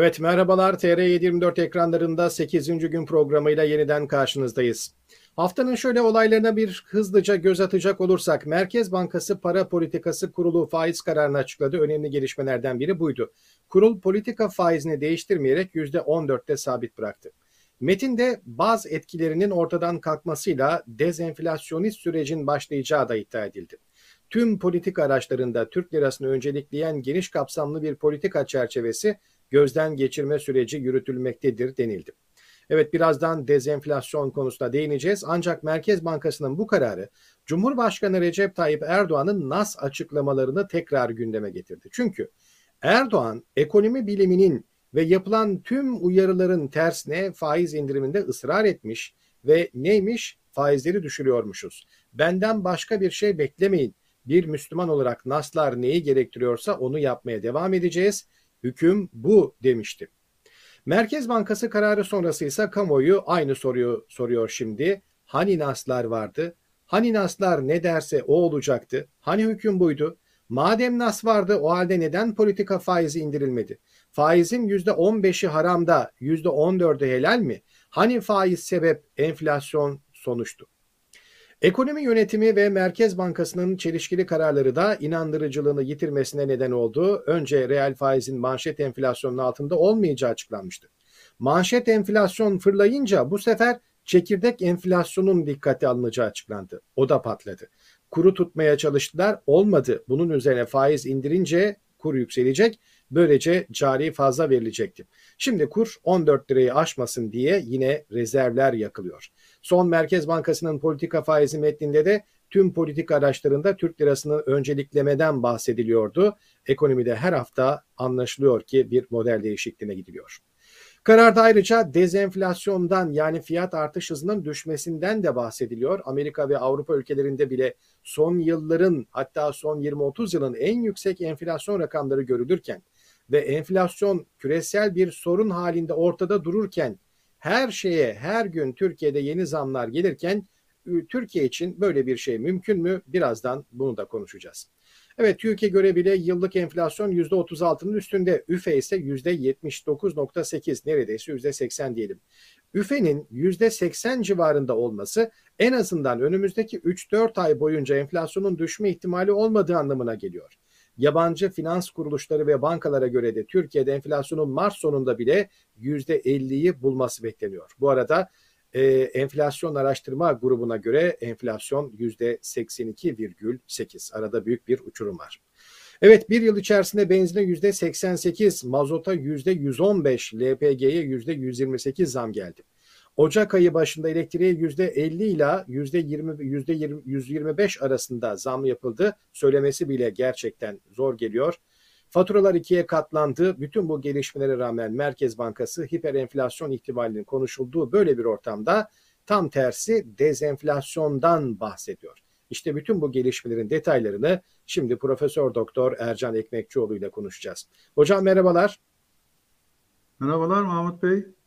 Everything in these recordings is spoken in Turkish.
Evet merhabalar TR724 ekranlarında 8. gün programıyla yeniden karşınızdayız. Haftanın şöyle olaylarına bir hızlıca göz atacak olursak Merkez Bankası Para Politikası Kurulu faiz kararını açıkladı. Önemli gelişmelerden biri buydu. Kurul politika faizini değiştirmeyerek %14'te sabit bıraktı. Metinde bazı etkilerinin ortadan kalkmasıyla dezenflasyonist sürecin başlayacağı da iddia edildi. Tüm politik araçlarında Türk lirasını öncelikleyen geniş kapsamlı bir politika çerçevesi gözden geçirme süreci yürütülmektedir denildi. Evet birazdan dezenflasyon konusuna değineceğiz ancak Merkez Bankası'nın bu kararı Cumhurbaşkanı Recep Tayyip Erdoğan'ın NAS açıklamalarını tekrar gündeme getirdi. Çünkü Erdoğan ekonomi biliminin ve yapılan tüm uyarıların tersine faiz indiriminde ısrar etmiş ve neymiş? Faizleri düşürüyormuşuz. Benden başka bir şey beklemeyin. Bir Müslüman olarak naslar neyi gerektiriyorsa onu yapmaya devam edeceğiz. Hüküm bu demişti. Merkez Bankası kararı sonrası ise kamuoyu aynı soruyu soruyor şimdi. Hani naslar vardı? Hani naslar ne derse o olacaktı? Hani hüküm buydu? Madem nas vardı o halde neden politika faizi indirilmedi? Faizin %15'i haramda, %14'ü helal mi? Hani faiz sebep, enflasyon sonuçtu? Ekonomi yönetimi ve Merkez Bankası'nın çelişkili kararları da inandırıcılığını yitirmesine neden oldu. Önce reel faizin manşet enflasyonun altında olmayacağı açıklanmıştı. Manşet enflasyon fırlayınca bu sefer çekirdek enflasyonun dikkate alınacağı açıklandı. O da patladı. Kuru tutmaya çalıştılar, olmadı. Bunun üzerine faiz indirince kur yükselecek. Böylece cari fazla verilecekti. Şimdi kur 14 lirayı aşmasın diye yine rezervler yakılıyor. Son Merkez Bankası'nın politika faizi metninde de tüm politika araçlarında Türk lirasını önceliklemeden bahsediliyordu. Ekonomide her hafta anlaşılıyor ki bir model değişikliğine gidiliyor. Kararda ayrıca dezenflasyondan yani fiyat artış hızının düşmesinden de bahsediliyor. Amerika ve Avrupa ülkelerinde bile son yılların hatta son 20-30 yılın en yüksek enflasyon rakamları görülürken ve enflasyon küresel bir sorun halinde ortada dururken her şeye her gün Türkiye'de yeni zamlar gelirken Türkiye için böyle bir şey mümkün mü? Birazdan bunu da konuşacağız. Evet TÜİK'e göre bile yıllık enflasyon %36'nın üstünde. üfe ise %79.8 neredeyse %80 diyelim. üfe'nin %80 civarında olması en azından önümüzdeki 3-4 ay boyunca enflasyonun düşme ihtimali olmadığı anlamına geliyor. Yabancı finans kuruluşları ve bankalara göre de Türkiye'de enflasyonun Mart sonunda bile %50'yi bulması bekleniyor. Bu arada e, enflasyon araştırma grubuna göre enflasyon %82,8. Arada büyük bir uçurum var. Evet bir yıl içerisinde benzine %88, mazota %115, LPG'ye %128 zam geldi. Ocak ayı başında elektriğe %50 ile %20, %20, %125 arasında zam yapıldı. Söylemesi bile gerçekten zor geliyor. Faturalar ikiye katlandı. Bütün bu gelişmelere rağmen Merkez Bankası hiperenflasyon ihtimalinin konuşulduğu böyle bir ortamda tam tersi dezenflasyondan bahsediyor. İşte bütün bu gelişmelerin detaylarını şimdi Profesör Doktor Ercan Ekmekçioğlu ile konuşacağız. Hocam merhabalar. Merhabalar Mahmut Bey.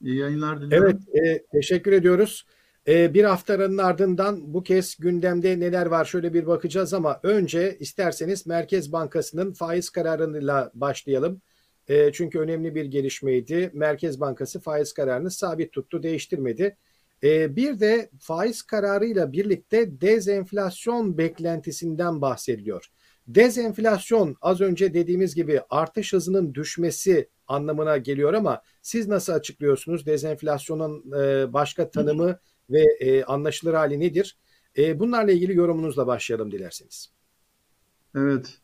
İyi yayınlar diliyorum. Evet, e, teşekkür ediyoruz. E, bir haftanın ardından bu kez gündemde neler var şöyle bir bakacağız ama önce isterseniz Merkez Bankası'nın faiz kararıyla başlayalım. E, çünkü önemli bir gelişmeydi. Merkez Bankası faiz kararını sabit tuttu, değiştirmedi. E, bir de faiz kararıyla birlikte dezenflasyon beklentisinden bahsediliyor. Dezenflasyon az önce dediğimiz gibi artış hızının düşmesi anlamına geliyor ama siz nasıl açıklıyorsunuz? Dezenflasyonun e, başka tanımı ve e, anlaşılır hali nedir? E, bunlarla ilgili yorumunuzla başlayalım dilerseniz. Evet.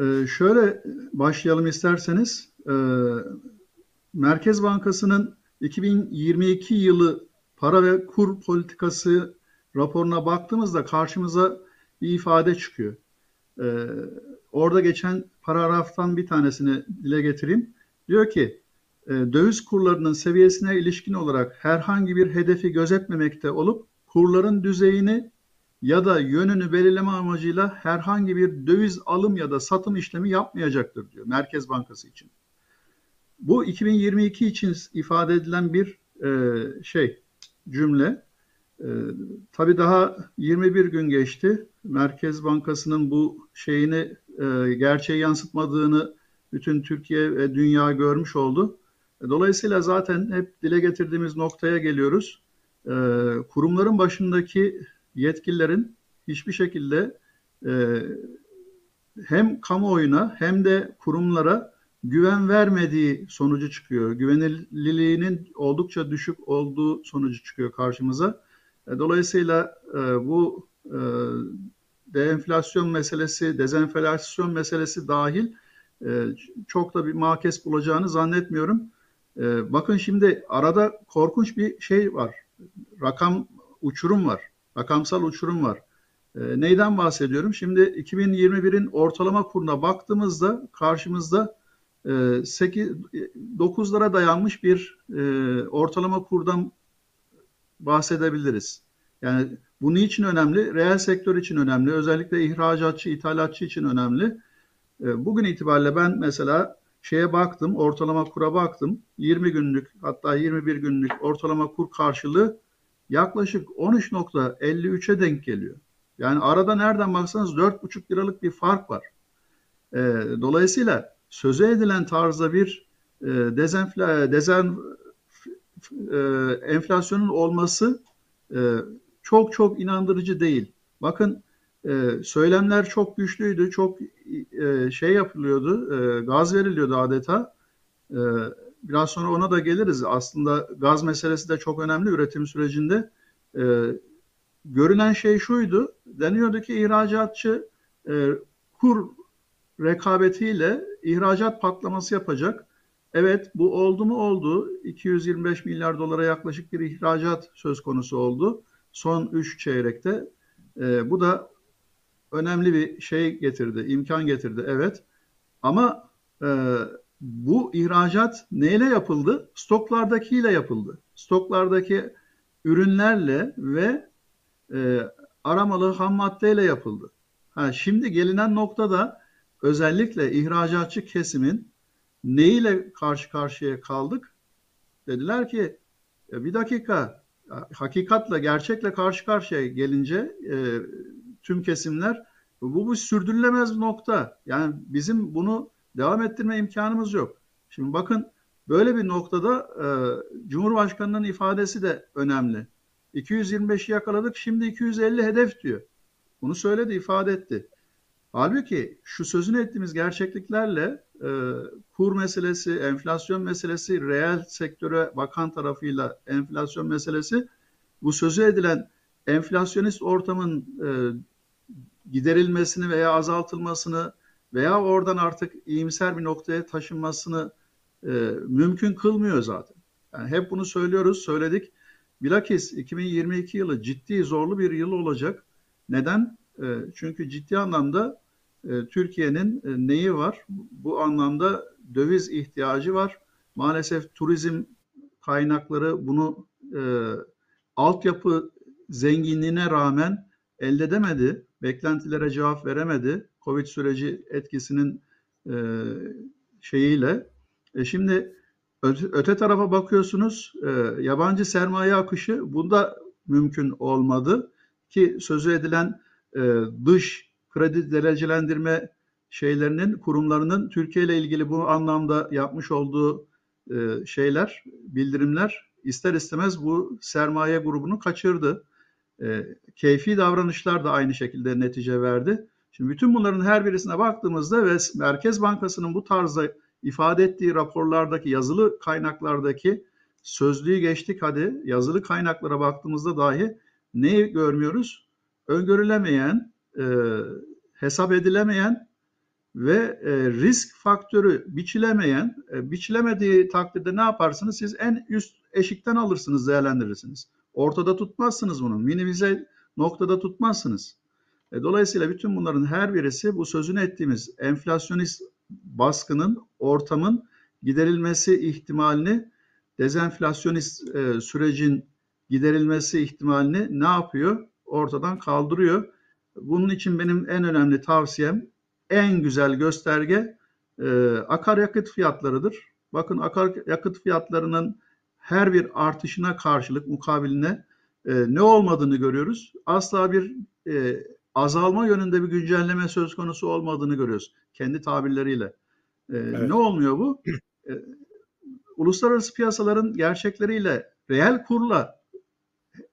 Ee, şöyle başlayalım isterseniz. Ee, Merkez Bankası'nın 2022 yılı para ve kur politikası raporuna baktığımızda karşımıza bir ifade çıkıyor. Ee, orada geçen paragraftan bir tanesini dile getireyim. Diyor ki döviz kurlarının seviyesine ilişkin olarak herhangi bir hedefi gözetmemekte olup kurların düzeyini ya da yönünü belirleme amacıyla herhangi bir döviz alım ya da satım işlemi yapmayacaktır diyor Merkez Bankası için. Bu 2022 için ifade edilen bir e, şey cümle. E, tabii daha 21 gün geçti. Merkez Bankası'nın bu şeyini e, gerçeğe yansıtmadığını bütün Türkiye ve dünya görmüş oldu. Dolayısıyla zaten hep dile getirdiğimiz noktaya geliyoruz. Kurumların başındaki yetkililerin hiçbir şekilde hem kamuoyuna hem de kurumlara güven vermediği sonucu çıkıyor. Güvenilirliğinin oldukça düşük olduğu sonucu çıkıyor karşımıza. E, dolayısıyla e, bu e, deenflasyon meselesi, dezenflasyon meselesi dahil çok da bir makes bulacağını zannetmiyorum. Bakın şimdi arada korkunç bir şey var. Rakam uçurum var. Rakamsal uçurum var. Neyden bahsediyorum? Şimdi 2021'in ortalama kuruna baktığımızda karşımızda 8 9'lara dayanmış bir ortalama kurdan bahsedebiliriz. Yani bu niçin önemli? Reel sektör için önemli. Özellikle ihracatçı, ithalatçı için önemli. Ee, bugün itibariyle ben mesela şeye baktım, ortalama kura baktım. 20 günlük hatta 21 günlük ortalama kur karşılığı yaklaşık 13.53'e denk geliyor. Yani arada nereden baksanız 4,5 liralık bir fark var. Ee, dolayısıyla söze edilen tarzda bir e, dezenfla, dezen, e, enflasyonun olması e, çok çok inandırıcı değil. Bakın e, söylemler çok güçlüydü, çok e, şey yapılıyordu, e, gaz veriliyordu adeta. E, biraz sonra ona da geliriz. Aslında gaz meselesi de çok önemli üretim sürecinde. E, görünen şey şuydu, deniyordu ki ihracatçı e, kur rekabetiyle ihracat patlaması yapacak. Evet bu oldu mu oldu. 225 milyar dolara yaklaşık bir ihracat söz konusu oldu. Son 3 çeyrekte. E, bu da önemli bir şey getirdi, imkan getirdi. Evet. Ama e, bu ihracat neyle yapıldı? Stoklardakiyle yapıldı. Stoklardaki ürünlerle ve e, aramalı ham maddeyle yapıldı. Ha, şimdi gelinen noktada özellikle ihracatçı kesimin neyle karşı karşıya kaldık? Dediler ki e, bir dakika hakikatle gerçekle karşı karşıya gelince e, tüm kesimler bu, bu sürdürülemez nokta. Yani bizim bunu devam ettirme imkanımız yok. Şimdi bakın böyle bir noktada e, Cumhurbaşkanı'nın ifadesi de önemli. 225'i yakaladık şimdi 250 hedef diyor. Bunu söyledi ifade etti. Halbuki şu sözünü ettiğimiz gerçekliklerle e, kur meselesi, enflasyon meselesi, reel sektöre bakan tarafıyla enflasyon meselesi bu sözü edilen enflasyonist ortamın e, giderilmesini veya azaltılmasını veya oradan artık iyimser bir noktaya taşınmasını e, mümkün kılmıyor zaten. Yani hep bunu söylüyoruz, söyledik. Bilakis 2022 yılı ciddi zorlu bir yıl olacak. Neden? E, çünkü ciddi anlamda e, Türkiye'nin e, neyi var? Bu anlamda döviz ihtiyacı var. Maalesef turizm kaynakları bunu e, altyapı zenginliğine rağmen elde edemedi. Beklentilere cevap veremedi. Covid süreci etkisinin e, şeyiyle. E şimdi öte, öte tarafa bakıyorsunuz e, yabancı sermaye akışı bunda mümkün olmadı ki sözü edilen e, dış kredi derecelendirme şeylerinin kurumlarının Türkiye ile ilgili bu anlamda yapmış olduğu e, şeyler, bildirimler ister istemez bu sermaye grubunu kaçırdı. E, keyfi davranışlar da aynı şekilde netice verdi. Şimdi bütün bunların her birisine baktığımızda ve Merkez Bankası'nın bu tarzda ifade ettiği raporlardaki yazılı kaynaklardaki sözlüğü geçtik hadi yazılı kaynaklara baktığımızda dahi neyi görmüyoruz? Öngörülemeyen, e, hesap edilemeyen ve e, risk faktörü biçilemeyen, e, biçilemediği takdirde ne yaparsınız? Siz en üst eşikten alırsınız, değerlendirirsiniz. Ortada tutmazsınız bunu. Minimize noktada tutmazsınız. E, dolayısıyla bütün bunların her birisi bu sözünü ettiğimiz enflasyonist baskının, ortamın giderilmesi ihtimalini, dezenflasyonist e, sürecin giderilmesi ihtimalini ne yapıyor? Ortadan kaldırıyor. Bunun için benim en önemli tavsiyem, en güzel gösterge e, akaryakıt fiyatlarıdır. Bakın akaryakıt fiyatlarının her bir artışına karşılık mukabiline e, ne olmadığını görüyoruz. Asla bir e, azalma yönünde bir güncelleme söz konusu olmadığını görüyoruz kendi tabirleriyle. E, evet. Ne olmuyor bu? E, uluslararası piyasaların gerçekleriyle reel kurla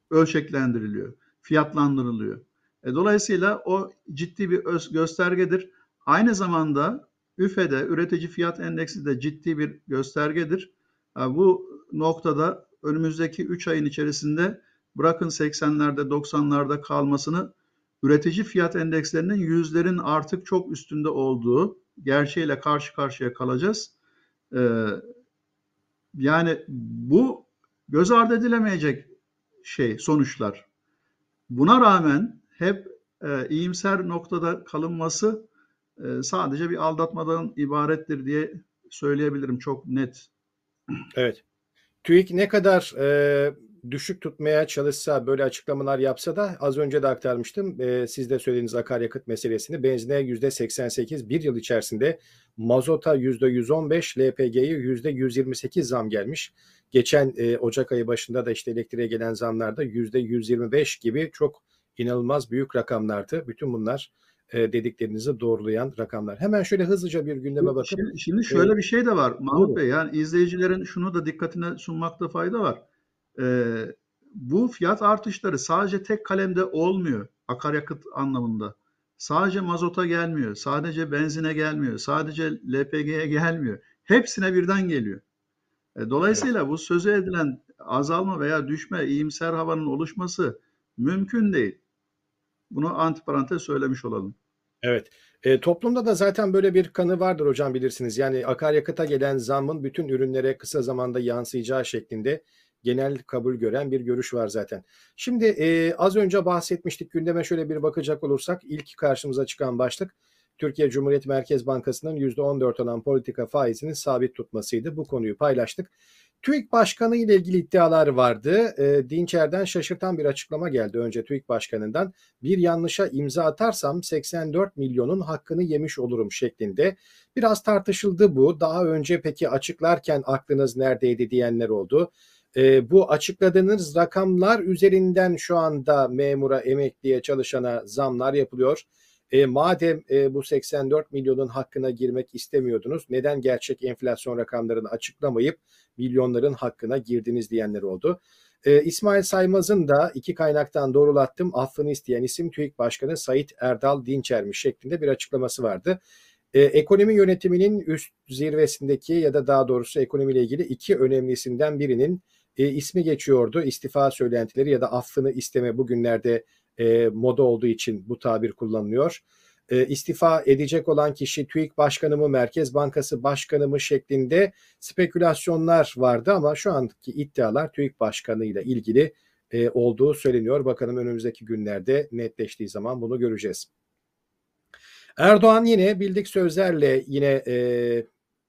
ölçeklendiriliyor, fiyatlandırılıyor. E, dolayısıyla o ciddi bir öz göstergedir. Aynı zamanda üfede üretici fiyat endeksi de ciddi bir göstergedir. E, bu noktada önümüzdeki 3 ayın içerisinde bırakın 80'lerde 90'larda kalmasını üretici fiyat endekslerinin yüzlerin artık çok üstünde olduğu gerçeğiyle karşı karşıya kalacağız. Ee, yani bu göz ardı edilemeyecek şey sonuçlar. Buna rağmen hep e, iyimser noktada kalınması e, sadece bir aldatmadan ibarettir diye söyleyebilirim çok net. Evet. TÜİK ne kadar e, düşük tutmaya çalışsa böyle açıklamalar yapsa da az önce de aktarmıştım. E, siz de söylediğiniz akaryakıt meselesini benzine %88 bir yıl içerisinde mazota %115 LPG'ye %128 zam gelmiş. Geçen e, Ocak ayı başında da işte elektriğe gelen zamlarda %125 gibi çok inanılmaz büyük rakamlardı. Bütün bunlar e, dediklerinizi doğrulayan rakamlar. Hemen şöyle hızlıca bir gündeme bakıp. Şimdi, şimdi şöyle e, bir şey de var Mahmut Bey. Yani izleyicilerin şunu da dikkatine sunmakta fayda var. Ee, bu fiyat artışları sadece tek kalemde olmuyor akaryakıt anlamında. Sadece mazota gelmiyor, sadece benzine gelmiyor, sadece LPG'ye gelmiyor. Hepsine birden geliyor. E, dolayısıyla bu sözü edilen azalma veya düşme, iyimser havanın oluşması mümkün değil. Bunu antiparantez söylemiş olalım. Evet. E, toplumda da zaten böyle bir kanı vardır hocam bilirsiniz. Yani akaryakıta gelen zammın bütün ürünlere kısa zamanda yansıyacağı şeklinde genel kabul gören bir görüş var zaten. Şimdi e, az önce bahsetmiştik gündeme şöyle bir bakacak olursak ilk karşımıza çıkan başlık Türkiye Cumhuriyet Merkez Bankası'nın %14 olan politika faizini sabit tutmasıydı. Bu konuyu paylaştık. TÜİK Başkanı ile ilgili iddialar vardı. E, Dinçer'den şaşırtan bir açıklama geldi önce TÜİK Başkanı'ndan. Bir yanlışa imza atarsam 84 milyonun hakkını yemiş olurum şeklinde. Biraz tartışıldı bu. Daha önce peki açıklarken aklınız neredeydi diyenler oldu. E, bu açıkladığınız rakamlar üzerinden şu anda memura, emekliye, çalışana zamlar yapılıyor. E, madem e, bu 84 milyonun hakkına girmek istemiyordunuz, neden gerçek enflasyon rakamlarını açıklamayıp milyonların hakkına girdiniz diyenler oldu. E, İsmail Saymaz'ın da iki kaynaktan doğrulattım affını isteyen isim TÜİK Başkanı Sait Erdal Dinçermiş şeklinde bir açıklaması vardı. E, ekonomi yönetiminin üst zirvesindeki ya da daha doğrusu ekonomiyle ilgili iki önemlisinden birinin e, ismi geçiyordu. İstifa söylentileri ya da affını isteme bugünlerde e, moda olduğu için bu tabir kullanılıyor. E, istifa edecek olan kişi TÜİK Başkanı mı, Merkez Bankası Başkanı mı şeklinde spekülasyonlar vardı ama şu andaki iddialar TÜİK Başkanı ile ilgili e, olduğu söyleniyor. Bakalım önümüzdeki günlerde netleştiği zaman bunu göreceğiz. Erdoğan yine bildik sözlerle yine e,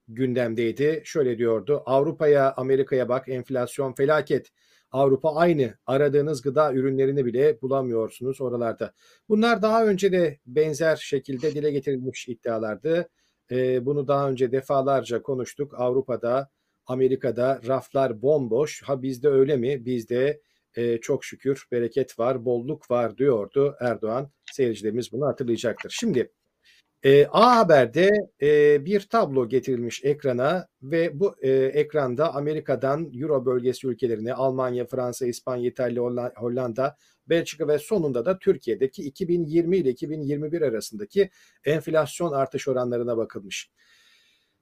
gündemdeydi. Şöyle diyordu. Avrupa'ya, Amerika'ya bak enflasyon felaket. Avrupa aynı. Aradığınız gıda ürünlerini bile bulamıyorsunuz oralarda. Bunlar daha önce de benzer şekilde dile getirilmiş iddialardı. Ee, bunu daha önce defalarca konuştuk. Avrupa'da, Amerika'da raflar bomboş. Ha bizde öyle mi? Bizde e, çok şükür bereket var, bolluk var diyordu Erdoğan. Seyircilerimiz bunu hatırlayacaktır. Şimdi e, A Haber'de e, bir tablo getirilmiş ekrana ve bu e, ekranda Amerika'dan Euro bölgesi ülkelerine Almanya, Fransa, İspanya, İtalya, Hollanda, Belçika ve sonunda da Türkiye'deki 2020 ile 2021 arasındaki enflasyon artış oranlarına bakılmış.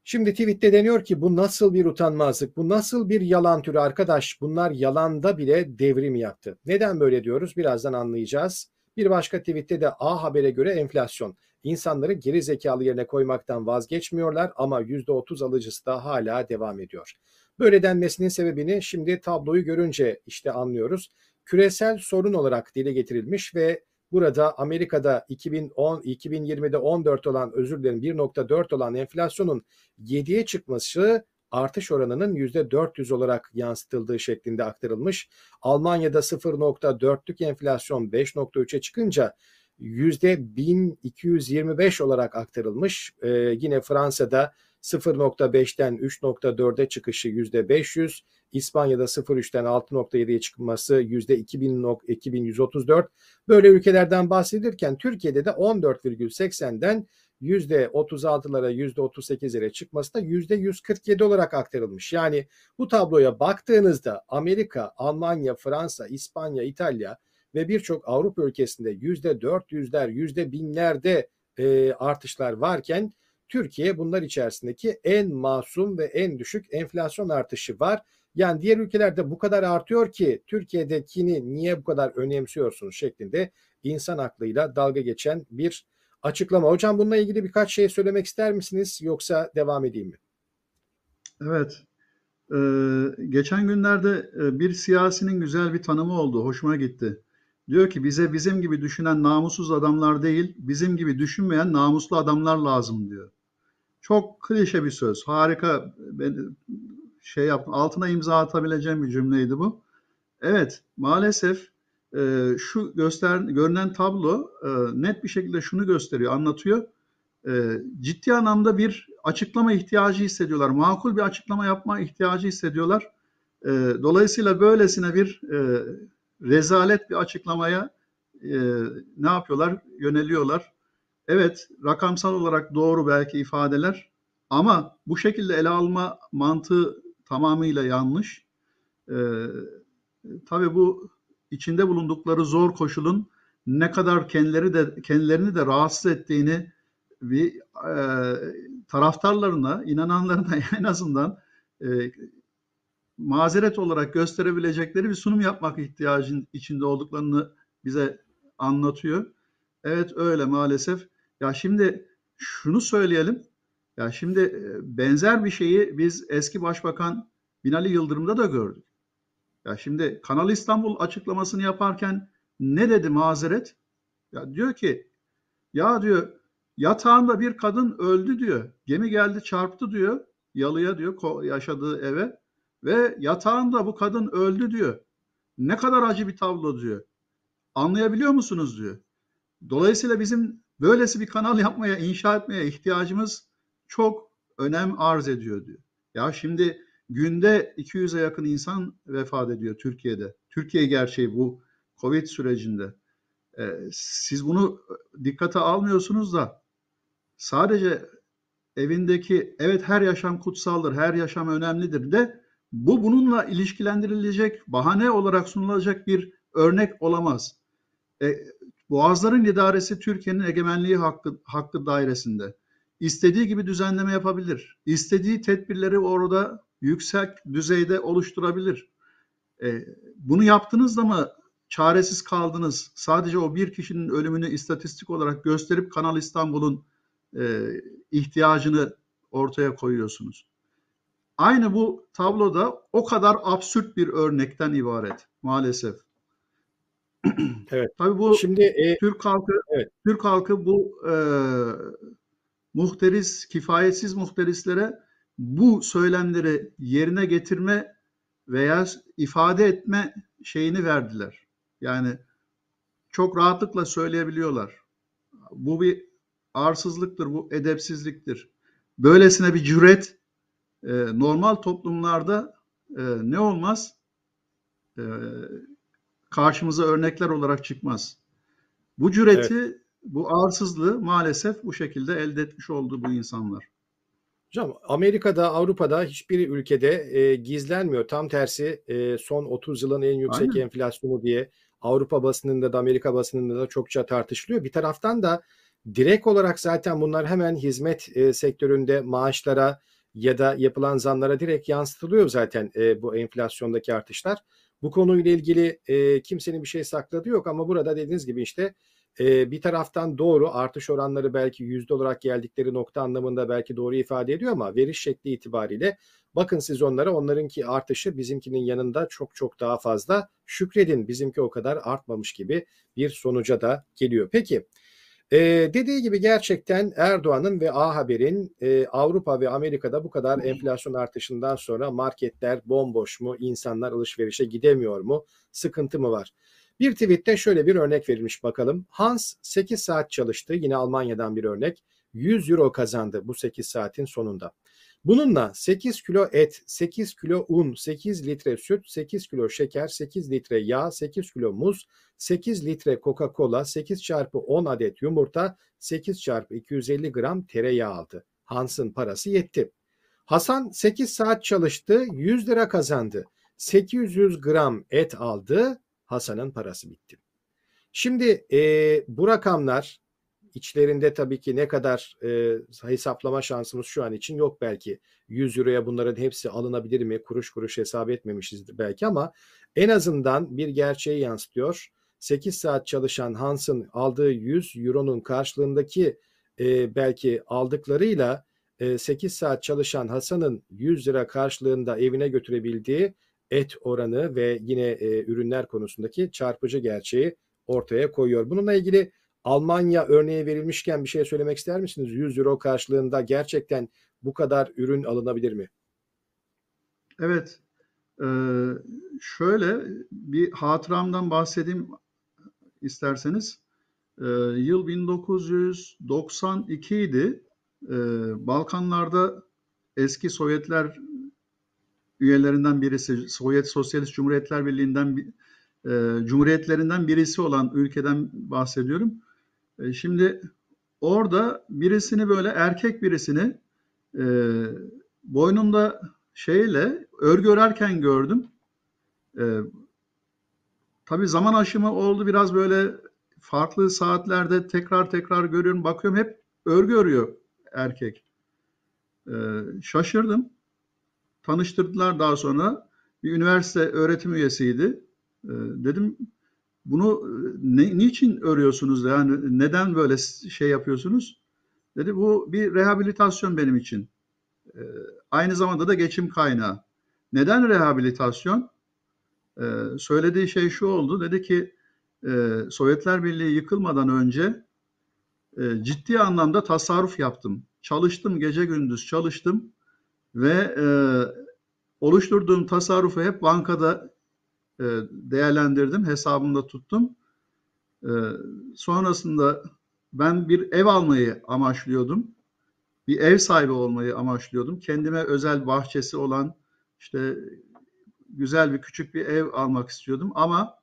Şimdi tweette deniyor ki bu nasıl bir utanmazlık, bu nasıl bir yalan türü arkadaş bunlar yalanda bile devrim yaptı. Neden böyle diyoruz birazdan anlayacağız. Bir başka tweette de A Haber'e göre enflasyon insanları geri zekalı yerine koymaktan vazgeçmiyorlar ama %30 alıcısı da hala devam ediyor. Böyle denmesinin sebebini şimdi tabloyu görünce işte anlıyoruz. Küresel sorun olarak dile getirilmiş ve burada Amerika'da 2010 2020'de 14 olan özür dilerim 1.4 olan enflasyonun 7'ye çıkması artış oranının %400 olarak yansıtıldığı şeklinde aktarılmış. Almanya'da 0.4'lük enflasyon 5.3'e çıkınca %1225 olarak aktarılmış. Ee, yine Fransa'da 0.5'ten 3.4'e çıkışı %500, İspanya'da 0.3'ten 6.7'ye çıkması %2134. Böyle ülkelerden bahsedilirken Türkiye'de de 14,80'den %36'lara %38'lere çıkması da %147 olarak aktarılmış. Yani bu tabloya baktığınızda Amerika, Almanya, Fransa, İspanya, İtalya ve birçok Avrupa ülkesinde %400'ler, %1000'lerde e, artışlar varken Türkiye bunlar içerisindeki en masum ve en düşük enflasyon artışı var. Yani diğer ülkelerde bu kadar artıyor ki Türkiye'dekini niye bu kadar önemsiyorsunuz şeklinde insan aklıyla dalga geçen bir açıklama. Hocam bununla ilgili birkaç şey söylemek ister misiniz yoksa devam edeyim mi? Evet. Ee, geçen günlerde e, bir siyasinin güzel bir tanımı oldu. Hoşuma gitti. Diyor ki bize bizim gibi düşünen namussuz adamlar değil, bizim gibi düşünmeyen namuslu adamlar lazım diyor. Çok klişe bir söz. Harika. Ben şey yaptım. Altına imza atabileceğim bir cümleydi bu. Evet, maalesef e, şu göster görünen tablo e, net bir şekilde şunu gösteriyor, anlatıyor. E, ciddi anlamda bir açıklama ihtiyacı hissediyorlar. Makul bir açıklama yapma ihtiyacı hissediyorlar. E, dolayısıyla böylesine bir e, rezalet bir açıklamaya e, ne yapıyorlar? Yöneliyorlar. Evet, rakamsal olarak doğru belki ifadeler ama bu şekilde ele alma mantığı tamamıyla yanlış. Ee, tabii bu içinde bulundukları zor koşulun ne kadar kendileri de kendilerini de rahatsız ettiğini bir e, taraftarlarına, inananlarına en azından e, mazeret olarak gösterebilecekleri bir sunum yapmak ihtiyacın içinde olduklarını bize anlatıyor. Evet öyle maalesef. Ya şimdi şunu söyleyelim. Ya şimdi e, benzer bir şeyi biz eski Başbakan Binali Yıldırım'da da gördük. Ya şimdi Kanal İstanbul açıklamasını yaparken ne dedi mazeret? Ya diyor ki ya diyor yatağında bir kadın öldü diyor. Gemi geldi çarptı diyor. Yalıya diyor yaşadığı eve ve yatağında bu kadın öldü diyor. Ne kadar acı bir tablo diyor. Anlayabiliyor musunuz diyor. Dolayısıyla bizim böylesi bir kanal yapmaya, inşa etmeye ihtiyacımız çok önem arz ediyor diyor. Ya şimdi günde 200'e yakın insan vefat ediyor Türkiye'de. Türkiye gerçeği bu Covid sürecinde. Ee, siz bunu dikkate almıyorsunuz da sadece evindeki evet her yaşam kutsaldır, her yaşam önemlidir de bu bununla ilişkilendirilecek, bahane olarak sunulacak bir örnek olamaz. E, Boğazların idaresi Türkiye'nin egemenliği hakkı, hakkı dairesinde istediği gibi düzenleme yapabilir. İstediği tedbirleri orada yüksek düzeyde oluşturabilir. E, bunu yaptınız mı çaresiz kaldınız? Sadece o bir kişinin ölümünü istatistik olarak gösterip Kanal İstanbul'un e, ihtiyacını ortaya koyuyorsunuz. Aynı bu tabloda o kadar absürt bir örnekten ibaret maalesef. Evet. Tabii bu şimdi e, Türk halkı evet. Türk halkı bu e, muhteris, kifayetsiz muhterislere bu söylemleri yerine getirme veya ifade etme şeyini verdiler. Yani çok rahatlıkla söyleyebiliyorlar. Bu bir arsızlıktır, bu edepsizliktir. Böylesine bir cüret e, normal toplumlarda e, ne olmaz? E, karşımıza örnekler olarak çıkmaz. Bu cüreti evet bu arsızlığı maalesef bu şekilde elde etmiş oldu bu insanlar. Hocam Amerika'da, Avrupa'da hiçbir ülkede e, gizlenmiyor. Tam tersi e, son 30 yılın en yüksek Aynen. enflasyonu diye Avrupa basınında da Amerika basınında da çokça tartışılıyor. Bir taraftan da direkt olarak zaten bunlar hemen hizmet e, sektöründe maaşlara ya da yapılan zamlara direkt yansıtılıyor zaten e, bu enflasyondaki artışlar. Bu konuyla ilgili e, kimsenin bir şey sakladığı yok ama burada dediğiniz gibi işte e, bir taraftan doğru artış oranları belki yüzde olarak geldikleri nokta anlamında belki doğru ifade ediyor ama veriş şekli itibariyle bakın siz onlara onlarınki artışı bizimkinin yanında çok çok daha fazla şükredin bizimki o kadar artmamış gibi bir sonuca da geliyor. Peki ee, dediği gibi gerçekten Erdoğan'ın ve A Haber'in e, Avrupa ve Amerika'da bu kadar enflasyon artışından sonra marketler bomboş mu, insanlar alışverişe gidemiyor mu, sıkıntı mı var? Bir tweette şöyle bir örnek verilmiş bakalım. Hans 8 saat çalıştı. Yine Almanya'dan bir örnek. 100 euro kazandı bu 8 saatin sonunda. Bununla 8 kilo et, 8 kilo un, 8 litre süt, 8 kilo şeker, 8 litre yağ, 8 kilo muz, 8 litre Coca-Cola, 8 çarpı 10 adet yumurta, 8 çarpı 250 gram tereyağı aldı. Hans'ın parası yetti. Hasan 8 saat çalıştı, 100 lira kazandı. 800 gram et aldı, Hasan'ın parası bitti. Şimdi e, bu rakamlar içlerinde tabii ki ne kadar e, hesaplama şansımız şu an için yok belki. 100 euroya bunların hepsi alınabilir mi? Kuruş kuruş hesap etmemişizdir belki ama en azından bir gerçeği yansıtıyor. 8 saat çalışan Hans'ın aldığı 100 euronun karşılığındaki e, belki aldıklarıyla e, 8 saat çalışan Hasan'ın 100 lira karşılığında evine götürebildiği et oranı ve yine e, ürünler konusundaki çarpıcı gerçeği ortaya koyuyor. Bununla ilgili Almanya örneği verilmişken bir şey söylemek ister misiniz? 100 euro karşılığında gerçekten bu kadar ürün alınabilir mi? Evet. Ee, şöyle bir hatıramdan bahsedeyim isterseniz. Ee, yıl 1992 idi. Ee, Balkanlarda eski Sovyetler üyelerinden birisi, Sovyet Sosyalist Cumhuriyetler Birliği'nden e, cumhuriyetlerinden birisi olan ülkeden bahsediyorum. E, şimdi orada birisini böyle erkek birisini e, boynunda şeyle örgü örerken gördüm. E, tabii zaman aşımı oldu biraz böyle farklı saatlerde tekrar tekrar görüyorum bakıyorum hep örgü örüyor erkek. E, şaşırdım. Tanıştırdılar daha sonra. Bir üniversite öğretim üyesiydi. E, dedim bunu ne, niçin örüyorsunuz? Yani neden böyle şey yapıyorsunuz? Dedi bu bir rehabilitasyon benim için. E, aynı zamanda da geçim kaynağı. Neden rehabilitasyon? E, söylediği şey şu oldu. Dedi ki e, Sovyetler Birliği yıkılmadan önce e, ciddi anlamda tasarruf yaptım. Çalıştım gece gündüz çalıştım ve e, oluşturduğum tasarrufu hep bankada e, değerlendirdim, hesabımda tuttum. E, sonrasında ben bir ev almayı amaçlıyordum. Bir ev sahibi olmayı amaçlıyordum. Kendime özel bahçesi olan işte güzel bir küçük bir ev almak istiyordum ama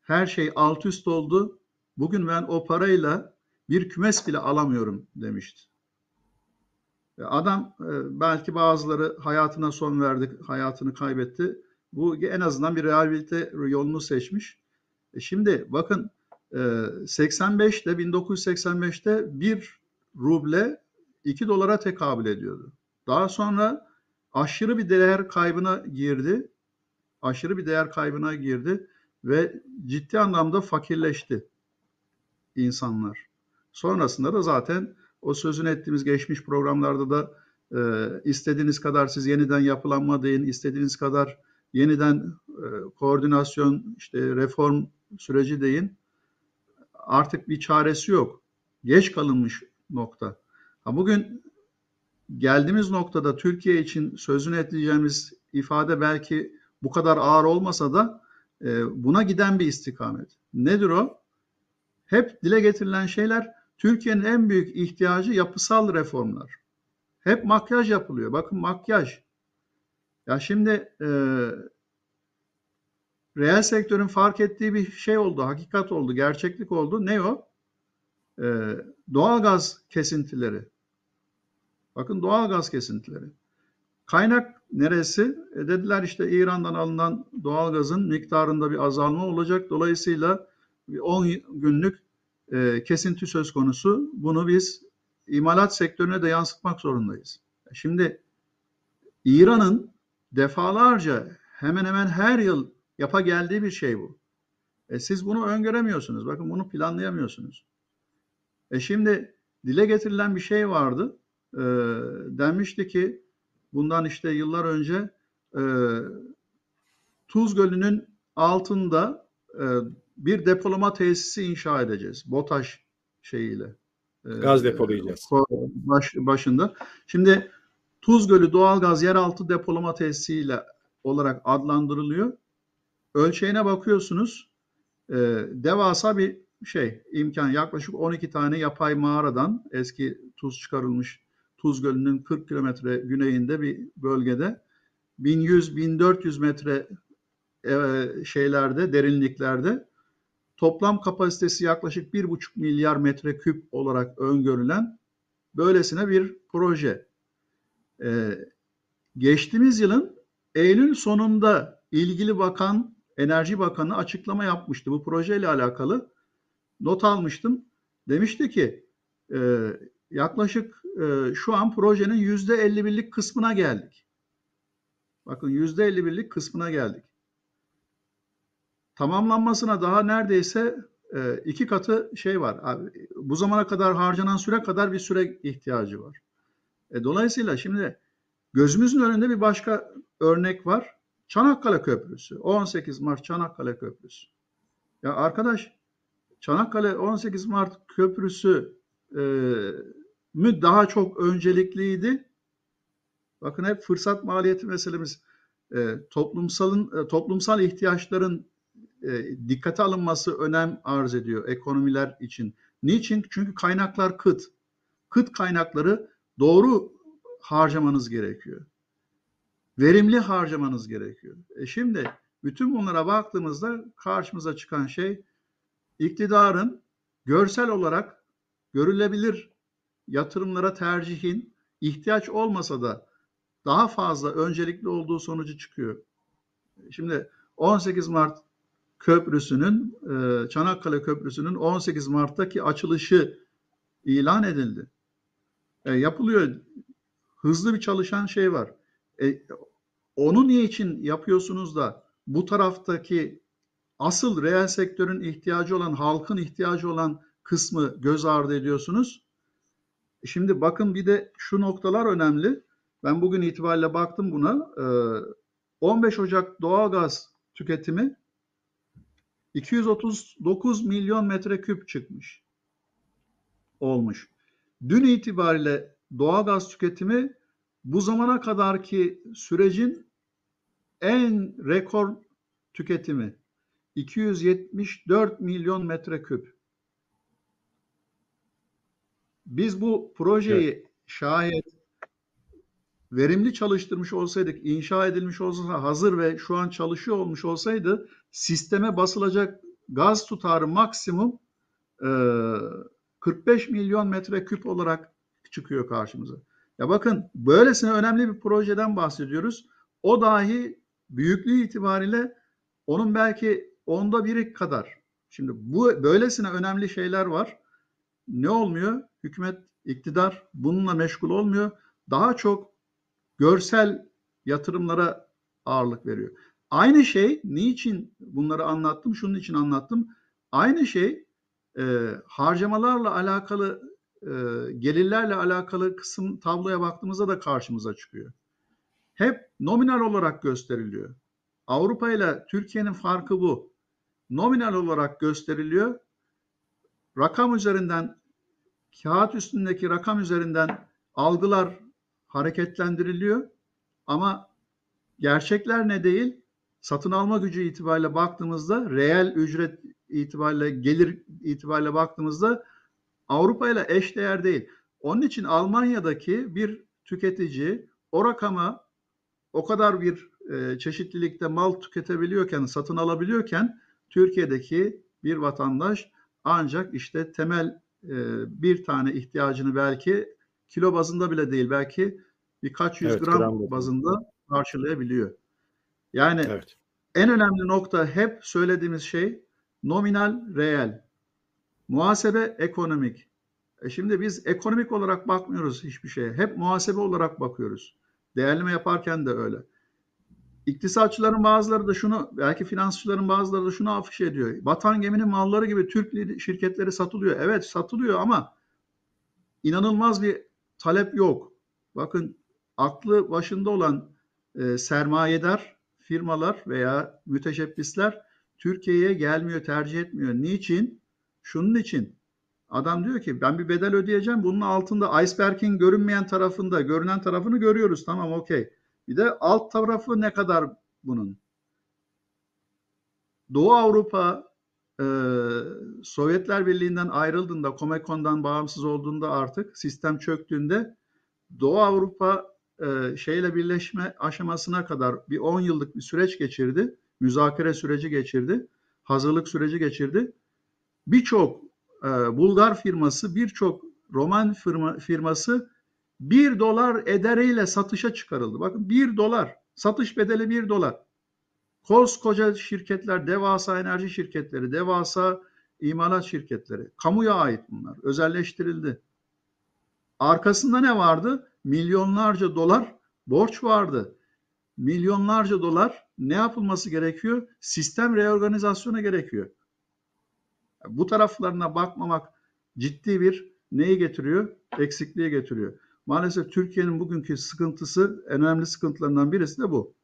her şey alt üst oldu. Bugün ben o parayla bir kümes bile alamıyorum demişti. Adam e, belki bazıları hayatına son verdi, hayatını kaybetti. Bu en azından bir rehabilite yolunu seçmiş. E şimdi bakın 85'te 1985'te 1 ruble 2 dolara tekabül ediyordu. Daha sonra aşırı bir değer kaybına girdi. Aşırı bir değer kaybına girdi ve ciddi anlamda fakirleşti insanlar. Sonrasında da zaten o sözünü ettiğimiz geçmiş programlarda da e, istediğiniz kadar siz yeniden yapılanma deyin, istediğiniz kadar yeniden e, koordinasyon, işte reform süreci deyin. Artık bir çaresi yok. Geç kalınmış nokta. Ha bugün geldiğimiz noktada Türkiye için sözünü edeceğimiz ifade belki bu kadar ağır olmasa da e, buna giden bir istikamet. Nedir o? Hep dile getirilen şeyler Türkiye'nin en büyük ihtiyacı yapısal reformlar. Hep makyaj yapılıyor. Bakın makyaj. Ya şimdi e, reel sektörün fark ettiği bir şey oldu, hakikat oldu, gerçeklik oldu. Ne o? E, doğalgaz kesintileri. Bakın doğalgaz kesintileri. Kaynak neresi? E dediler işte İran'dan alınan doğalgazın miktarında bir azalma olacak. Dolayısıyla 10 günlük e, kesinti söz konusu. Bunu biz imalat sektörüne de yansıtmak zorundayız. Şimdi İran'ın defalarca hemen hemen her yıl yapa geldiği bir şey bu. E siz bunu öngöremiyorsunuz. Bakın bunu planlayamıyorsunuz. E şimdi dile getirilen bir şey vardı. E, denmişti ki bundan işte yıllar önce e, Tuz Gölü'nün altında e, bir depolama tesisi inşa edeceğiz. BOTAŞ şeyiyle. E, Gaz depolayacağız. Baş, başında. Şimdi Tuz Gölü doğalgaz yeraltı depolama tesisiyle olarak adlandırılıyor. Ölçeğine bakıyorsunuz. E, devasa bir şey imkan yaklaşık 12 tane yapay mağaradan eski tuz çıkarılmış Tuz Gölü'nün 40 kilometre güneyinde bir bölgede 1100-1400 metre e, şeylerde, derinliklerde toplam kapasitesi yaklaşık 1,5 milyar metreküp olarak öngörülen böylesine bir proje. Ee, geçtiğimiz yılın Eylül sonunda ilgili bakan, Enerji Bakanı açıklama yapmıştı bu projeyle alakalı. Not almıştım. Demişti ki e, yaklaşık e, şu an projenin yüzde 51'lik kısmına geldik. Bakın yüzde 51'lik kısmına geldik. Tamamlanmasına daha neredeyse e, iki katı şey var. Abi, bu zamana kadar harcanan süre kadar bir süre ihtiyacı var. E, dolayısıyla şimdi gözümüzün önünde bir başka örnek var. Çanakkale Köprüsü. 18 Mart Çanakkale Köprüsü. Ya arkadaş Çanakkale 18 Mart Köprüsü e, mü daha çok öncelikliydi. Bakın hep fırsat maliyeti meselemiz e, toplumsalın e, toplumsal ihtiyaçların e, dikkate alınması önem arz ediyor ekonomiler için. Niçin? Çünkü kaynaklar kıt. Kıt kaynakları doğru harcamanız gerekiyor. Verimli harcamanız gerekiyor. E şimdi bütün bunlara baktığımızda karşımıza çıkan şey iktidarın görsel olarak görülebilir yatırımlara tercihin ihtiyaç olmasa da daha fazla öncelikli olduğu sonucu çıkıyor. Şimdi 18 Mart Köprüsü'nün e, Çanakkale Köprüsü'nün 18 Mart'taki açılışı ilan edildi. E, yapılıyor. Hızlı bir çalışan şey var. E, onu niye için yapıyorsunuz da bu taraftaki asıl reel sektörün ihtiyacı olan, halkın ihtiyacı olan kısmı göz ardı ediyorsunuz? Şimdi bakın bir de şu noktalar önemli. Ben bugün itibariyle baktım buna. 15 Ocak doğalgaz tüketimi 239 milyon metreküp çıkmış. Olmuş. Dün itibariyle doğalgaz tüketimi bu zamana kadarki sürecin en rekor tüketimi 274 milyon metreküp. Biz bu projeyi evet. şayet verimli çalıştırmış olsaydık, inşa edilmiş olsa hazır ve şu an çalışıyor olmuş olsaydı sisteme basılacak gaz tutarı maksimum e, 45 milyon metreküp olarak çıkıyor karşımıza. Ya bakın böylesine önemli bir projeden bahsediyoruz. O dahi büyüklüğü itibariyle onun belki onda biri kadar. Şimdi bu böylesine önemli şeyler var. Ne olmuyor? Hükümet, iktidar bununla meşgul olmuyor. Daha çok görsel yatırımlara ağırlık veriyor. Aynı şey niçin bunları anlattım? Şunun için anlattım. Aynı şey e, harcamalarla alakalı e, gelirlerle alakalı kısım tabloya baktığımızda da karşımıza çıkıyor. Hep nominal olarak gösteriliyor. Avrupa ile Türkiye'nin farkı bu. Nominal olarak gösteriliyor. Rakam üzerinden, kağıt üstündeki rakam üzerinden algılar hareketlendiriliyor. Ama gerçekler ne değil? Satın alma gücü itibariyle baktığımızda, reel ücret itibariyle, gelir itibariyle baktığımızda Avrupa ile eş değer değil. Onun için Almanya'daki bir tüketici o rakama o kadar bir e, çeşitlilikte mal tüketebiliyorken, satın alabiliyorken Türkiye'deki bir vatandaş ancak işte temel e, bir tane ihtiyacını belki kilo bazında bile değil belki birkaç yüz evet, gram, gram bazında karşılayabiliyor. Yani evet. en önemli nokta hep söylediğimiz şey nominal reel. Muhasebe ekonomik. E şimdi biz ekonomik olarak bakmıyoruz hiçbir şeye. Hep muhasebe olarak bakıyoruz. Değerleme yaparken de öyle. İktisatçıların bazıları da şunu, belki finansçıların bazıları da şunu afiş ediyor. Batan geminin malları gibi Türk şirketleri satılıyor. Evet satılıyor ama inanılmaz bir talep yok. Bakın aklı başında olan e, sermayedar firmalar veya müteşebbisler Türkiye'ye gelmiyor, tercih etmiyor. Niçin? Şunun için. Adam diyor ki ben bir bedel ödeyeceğim. Bunun altında iceberg'in görünmeyen tarafında, görünen tarafını görüyoruz. Tamam okey. Bir de alt tarafı ne kadar bunun? Doğu Avrupa e, Sovyetler Birliği'nden ayrıldığında, Comecon'dan bağımsız olduğunda artık sistem çöktüğünde Doğu Avrupa e, şeyle birleşme aşamasına kadar bir 10 yıllık bir süreç geçirdi. Müzakere süreci geçirdi. Hazırlık süreci geçirdi. Birçok e, Bulgar firması, birçok Roman firma, firması 1 dolar ederiyle satışa çıkarıldı. Bakın 1 dolar. Satış bedeli 1 dolar. Koskoca şirketler, devasa enerji şirketleri, devasa imalat şirketleri. Kamuya ait bunlar. Özelleştirildi. Arkasında ne vardı? Milyonlarca dolar borç vardı. Milyonlarca dolar ne yapılması gerekiyor? Sistem reorganizasyonu gerekiyor. Bu taraflarına bakmamak ciddi bir neyi getiriyor? Eksikliği getiriyor. Maalesef Türkiye'nin bugünkü sıkıntısı, en önemli sıkıntılarından birisi de bu.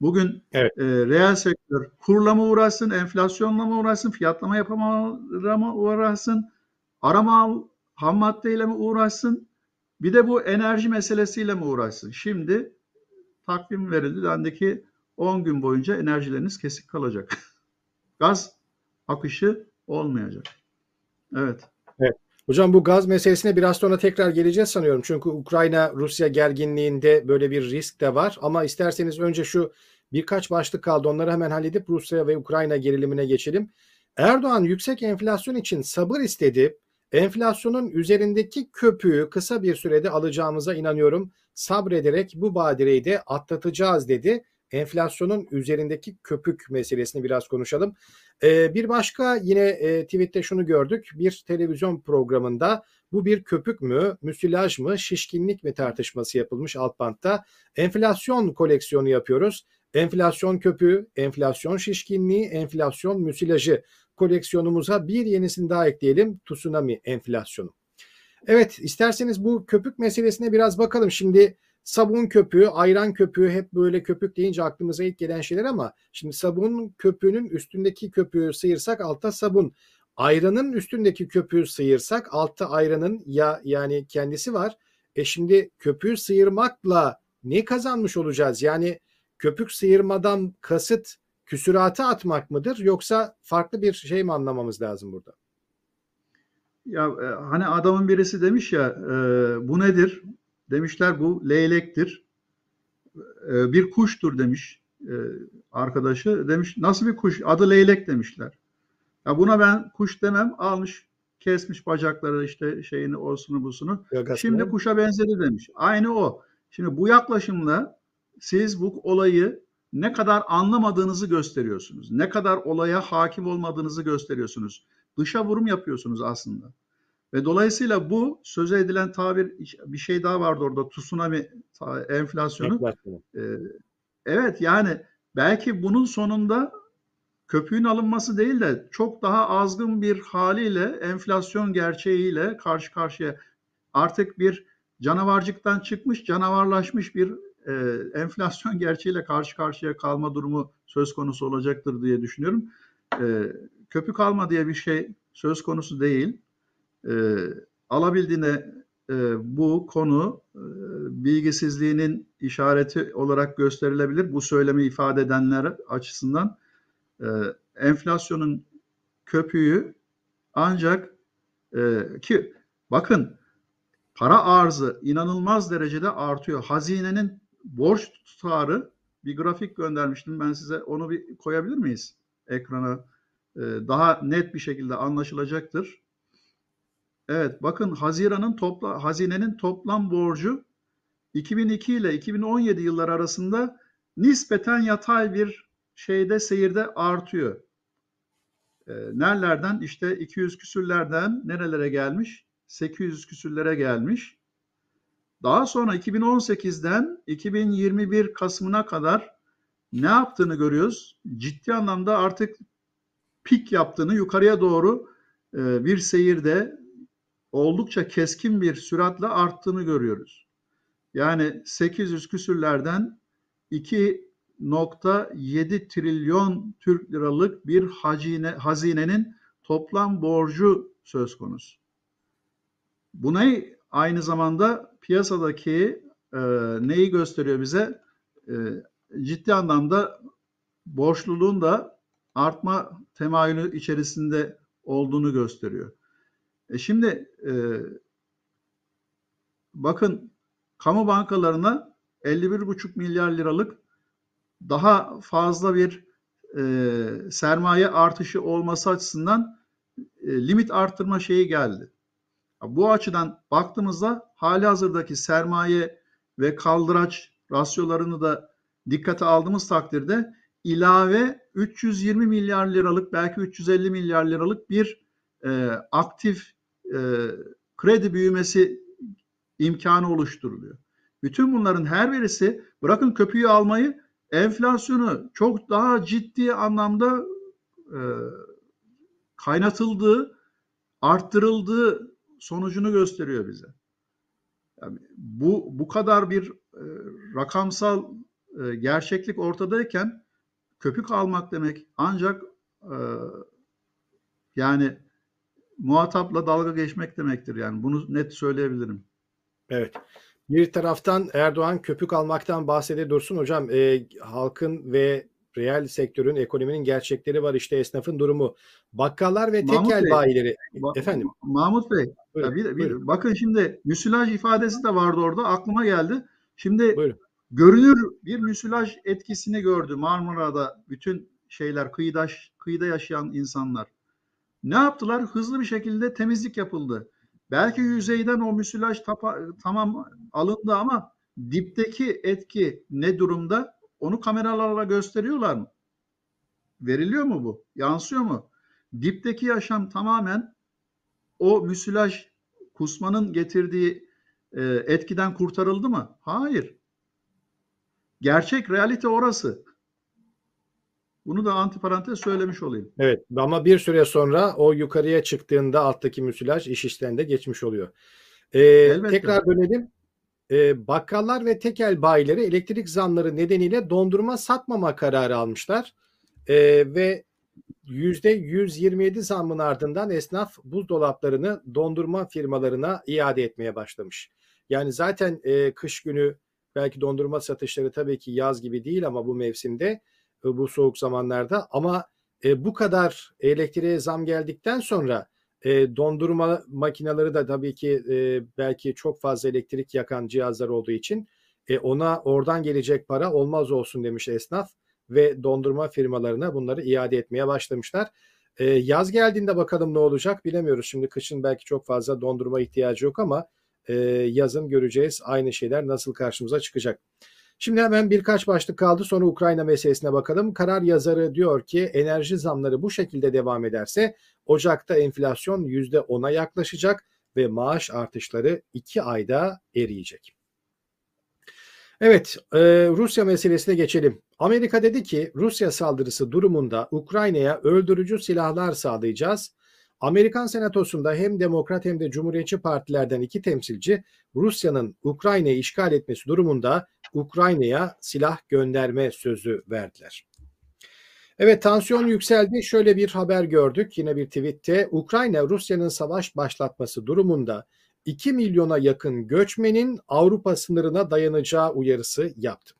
Bugün Evet. e, reel sektör kurla mı uğraşsın, enflasyonla mı uğraşsın, fiyatlama yapamalarla mı uğraşsın, arama ham maddeyle mi uğraşsın, bir de bu enerji meselesiyle mi uğraşsın? Şimdi takvim verildi. Dendi ki 10 gün boyunca enerjileriniz kesik kalacak. Gaz akışı olmayacak. Evet. Hocam bu gaz meselesine biraz sonra tekrar geleceğiz sanıyorum. Çünkü Ukrayna-Rusya gerginliğinde böyle bir risk de var. Ama isterseniz önce şu birkaç başlık kaldı. Onları hemen halledip Rusya ve Ukrayna gerilimine geçelim. Erdoğan yüksek enflasyon için sabır istedi. Enflasyonun üzerindeki köpüğü kısa bir sürede alacağımıza inanıyorum. Sabrederek bu badireyi de atlatacağız dedi. Enflasyonun üzerindeki köpük meselesini biraz konuşalım. Ee, bir başka yine e, tweette şunu gördük. Bir televizyon programında bu bir köpük mü, müsilaj mı, şişkinlik mi tartışması yapılmış alt bantta. Enflasyon koleksiyonu yapıyoruz. Enflasyon köpüğü, enflasyon şişkinliği, enflasyon müsilajı koleksiyonumuza bir yenisini daha ekleyelim. Tsunami enflasyonu. Evet isterseniz bu köpük meselesine biraz bakalım. Şimdi sabun köpüğü, ayran köpüğü hep böyle köpük deyince aklımıza ilk gelen şeyler ama şimdi sabun köpüğünün üstündeki köpüğü sıyırsak altta sabun. Ayranın üstündeki köpüğü sıyırsak altta ayranın ya yani kendisi var. E şimdi köpüğü sıyırmakla ne kazanmış olacağız? Yani köpük sıyırmadan kasıt küsuratı atmak mıdır yoksa farklı bir şey mi anlamamız lazım burada? Ya e, hani adamın birisi demiş ya e, bu nedir? Demişler bu leylektir. E, bir kuştur demiş e, arkadaşı. Demiş nasıl bir kuş? Adı leylek demişler. Ya buna ben kuş demem. Almış kesmiş bacakları işte şeyini olsunu busunu. Şimdi kuşa benzedi demiş. Aynı o. Şimdi bu yaklaşımla siz bu olayı ne kadar anlamadığınızı gösteriyorsunuz. Ne kadar olaya hakim olmadığınızı gösteriyorsunuz. Dışa vurum yapıyorsunuz aslında. Ve dolayısıyla bu söze edilen tabir bir şey daha vardı orada tsunami. Enflasyonu. Ee, evet yani belki bunun sonunda köpüğün alınması değil de çok daha azgın bir haliyle enflasyon gerçeğiyle karşı karşıya artık bir canavarcıktan çıkmış canavarlaşmış bir e, enflasyon gerçeğiyle karşı karşıya kalma durumu söz konusu olacaktır diye düşünüyorum. E, köpük alma diye bir şey söz konusu değil. E, alabildiğine e, bu konu e, bilgisizliğinin işareti olarak gösterilebilir. Bu söylemi ifade edenler açısından e, enflasyonun köpüğü ancak e, ki bakın para arzı inanılmaz derecede artıyor. Hazinenin borç tutarı bir grafik göndermiştim ben size onu bir koyabilir miyiz ekrana? E, daha net bir şekilde anlaşılacaktır. Evet bakın Haziran'ın topla hazinenin toplam borcu 2002 ile 2017 yılları arasında nispeten yatay bir şeyde seyirde artıyor. E, nerelerden? İşte 200 küsürlerden nerelere gelmiş? 800 küsürlere gelmiş. Daha sonra 2018'den 2021 Kasım'ına kadar ne yaptığını görüyoruz. Ciddi anlamda artık pik yaptığını yukarıya doğru e, bir seyirde oldukça keskin bir süratle arttığını görüyoruz. Yani 800 küsürlerden 2.7 trilyon Türk liralık bir hazine, hazinenin toplam borcu söz konusu. Buna aynı zamanda piyasadaki e, neyi gösteriyor bize? E, ciddi anlamda borçluluğun da artma temayülü içerisinde olduğunu gösteriyor. E şimdi e, bakın kamu bankalarına 51,5 milyar liralık daha fazla bir e, sermaye artışı olması açısından e, limit arttırma şeyi geldi. Bu açıdan baktığımızda hali hazırdaki sermaye ve kaldıraç rasyolarını da dikkate aldığımız takdirde ilave 320 milyar liralık belki 350 milyar liralık bir e, aktif e, kredi büyümesi imkanı oluşturuluyor. Bütün bunların her birisi bırakın köpüğü almayı enflasyonu çok daha ciddi anlamda e, kaynatıldığı, arttırıldığı sonucunu gösteriyor bize. Yani bu bu kadar bir e, rakamsal e, gerçeklik ortadayken köpük almak demek ancak e, yani muhatapla dalga geçmek demektir yani bunu net söyleyebilirim. Evet. Bir taraftan Erdoğan köpük almaktan bahsede dursun hocam e, halkın ve reel sektörün ekonominin gerçekleri var işte esnafın durumu. Bakkallar ve Mahmut tekel Bey, bayileri. Ba- Efendim. Mahmut Bey, Buyurun, bir, bir, buyurun. bakın şimdi müsilaj ifadesi de vardı orada aklıma geldi. Şimdi Buyurun. görünür bir müsilaj etkisini gördü Marmara'da bütün şeyler kıyıda, kıyıda yaşayan insanlar. Ne yaptılar? Hızlı bir şekilde temizlik yapıldı. Belki yüzeyden o müsilaj tapa, tamam alındı ama dipteki etki ne durumda? Onu kameralarla gösteriyorlar mı? Veriliyor mu bu? Yansıyor mu? Dipteki yaşam tamamen o müsilaj kusmanın getirdiği e, etkiden kurtarıldı mı? Hayır. Gerçek realite orası. Bunu da antiparantez söylemiş olayım. Evet ama bir süre sonra o yukarıya çıktığında alttaki müsilaj iş işten de geçmiş oluyor. Ee, Elbette. tekrar dönelim. Ee, bakkallar ve tekel bayileri elektrik zamları nedeniyle dondurma satmama kararı almışlar. Ee, ve %127 zammın ardından esnaf buzdolaplarını dondurma firmalarına iade etmeye başlamış. Yani zaten e, kış günü belki dondurma satışları tabii ki yaz gibi değil ama bu mevsimde bu soğuk zamanlarda ama e, bu kadar elektriğe zam geldikten sonra e, dondurma makineleri de tabii ki e, belki çok fazla elektrik yakan cihazlar olduğu için e, ona oradan gelecek para olmaz olsun demiş esnaf ve dondurma firmalarına bunları iade etmeye başlamışlar. E, yaz geldiğinde bakalım ne olacak bilemiyoruz. Şimdi kışın belki çok fazla dondurma ihtiyacı yok ama e, yazın göreceğiz aynı şeyler nasıl karşımıza çıkacak. Şimdi hemen birkaç başlık kaldı sonra Ukrayna meselesine bakalım. Karar yazarı diyor ki enerji zamları bu şekilde devam ederse Ocak'ta enflasyon %10'a yaklaşacak ve maaş artışları 2 ayda eriyecek. Evet, e, Rusya meselesine geçelim. Amerika dedi ki Rusya saldırısı durumunda Ukrayna'ya öldürücü silahlar sağlayacağız. Amerikan Senatosu'nda hem Demokrat hem de Cumhuriyetçi partilerden iki temsilci Rusya'nın Ukrayna'yı işgal etmesi durumunda Ukrayna'ya silah gönderme sözü verdiler. Evet tansiyon yükseldi. Şöyle bir haber gördük yine bir tweette. Ukrayna Rusya'nın savaş başlatması durumunda 2 milyona yakın göçmenin Avrupa sınırına dayanacağı uyarısı yaptı.